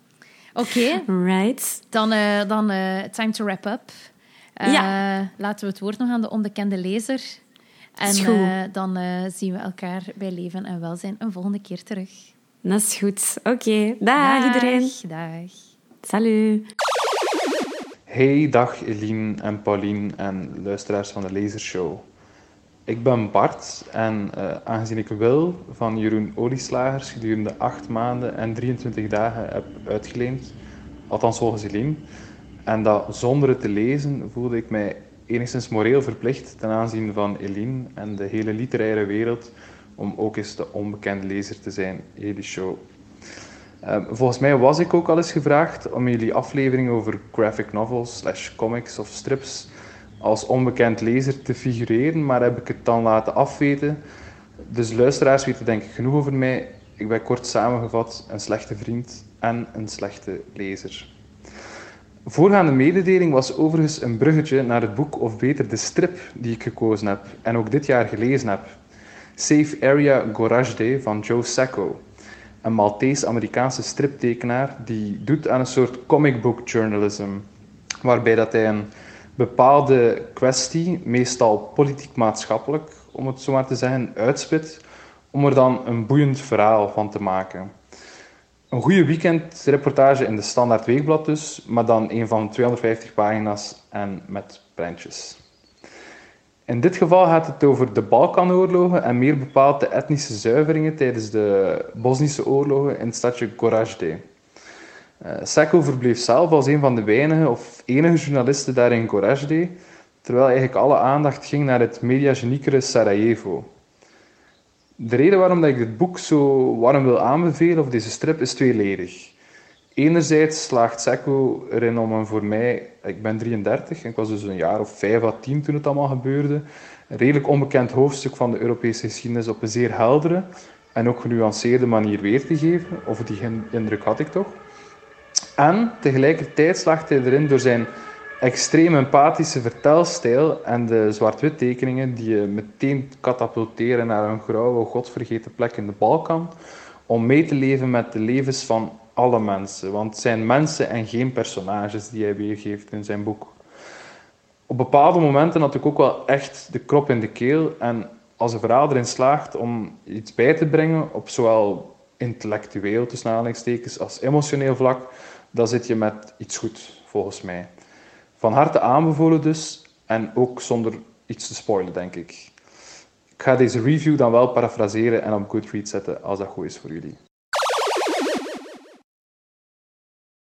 Oké, right. dan, eh, dan eh, time to wrap up. Eh, Ja. Laten we het woord nog aan de onbekende lezer. En Is goed. eh, dan eh, zien we elkaar bij Leven en Welzijn een volgende keer terug. Dat is goed. Oké. Dag, iedereen. Dag. Salut. Hey, dag Eline en Pauline en luisteraars van de Lasershow. Ik ben Bart en eh, aangezien ik Wil van Jeroen Olieslagers gedurende 8 maanden en 23 dagen heb uitgeleend, althans volgens Eline, en dat zonder het te lezen voelde ik mij enigszins moreel verplicht ten aanzien van Eline en de hele literaire wereld om ook eens de onbekende lezer te zijn in jullie show. Ehm, volgens mij was ik ook al eens gevraagd om jullie aflevering over graphic novels, slash comics of strips als onbekend lezer te figureren, maar heb ik het dan laten afweten. Dus luisteraars weten denk ik genoeg over mij. Ik ben kort samengevat een slechte vriend en een slechte lezer. Voorgaande mededeling was overigens een bruggetje naar het boek, of beter de strip, die ik gekozen heb en ook dit jaar gelezen heb. Safe Area Gorazde van Joe Sacco een Maltese-Amerikaanse striptekenaar die doet aan een soort comic book journalism, waarbij dat hij een bepaalde kwestie, meestal politiek-maatschappelijk, om het zo maar te zeggen, uitspit, om er dan een boeiend verhaal van te maken. Een goede weekendreportage in de Standaard Weekblad dus, maar dan een van 250 pagina's en met prentjes. In dit geval gaat het over de Balkanoorlogen en meer bepaald de etnische zuiveringen tijdens de Bosnische oorlogen in het stadje Gorazde. Uh, Sacco verbleef zelf als een van de weinige of enige journalisten daar in Gorazde, terwijl eigenlijk alle aandacht ging naar het mediageniekere Sarajevo. De reden waarom dat ik dit boek zo warm wil aanbevelen, of deze strip, is tweeledig. Enerzijds slaagt Secco erin om een voor mij, ik ben 33, ik was dus een jaar of 5 à 10 toen het allemaal gebeurde, een redelijk onbekend hoofdstuk van de Europese geschiedenis op een zeer heldere en ook genuanceerde manier weer te geven. Of die indruk had ik toch. En tegelijkertijd slaagt hij erin door zijn extreem empathische vertelstijl en de zwart-wit tekeningen die je meteen katapulteren naar een grauwe, godvergeten plek in de Balkan, om mee te leven met de levens van alle mensen. Want het zijn mensen en geen personages die hij weergeeft in zijn boek. Op bepaalde momenten had ik ook wel echt de krop in de keel. En als een verhaal erin slaagt om iets bij te brengen, op zowel intellectueel, tussen als emotioneel vlak, dan zit je met iets goed, volgens mij. Van harte aanbevolen dus, en ook zonder iets te spoilen, denk ik. Ik ga deze review dan wel parafraseren en op Goodreads zetten, als dat goed is voor jullie.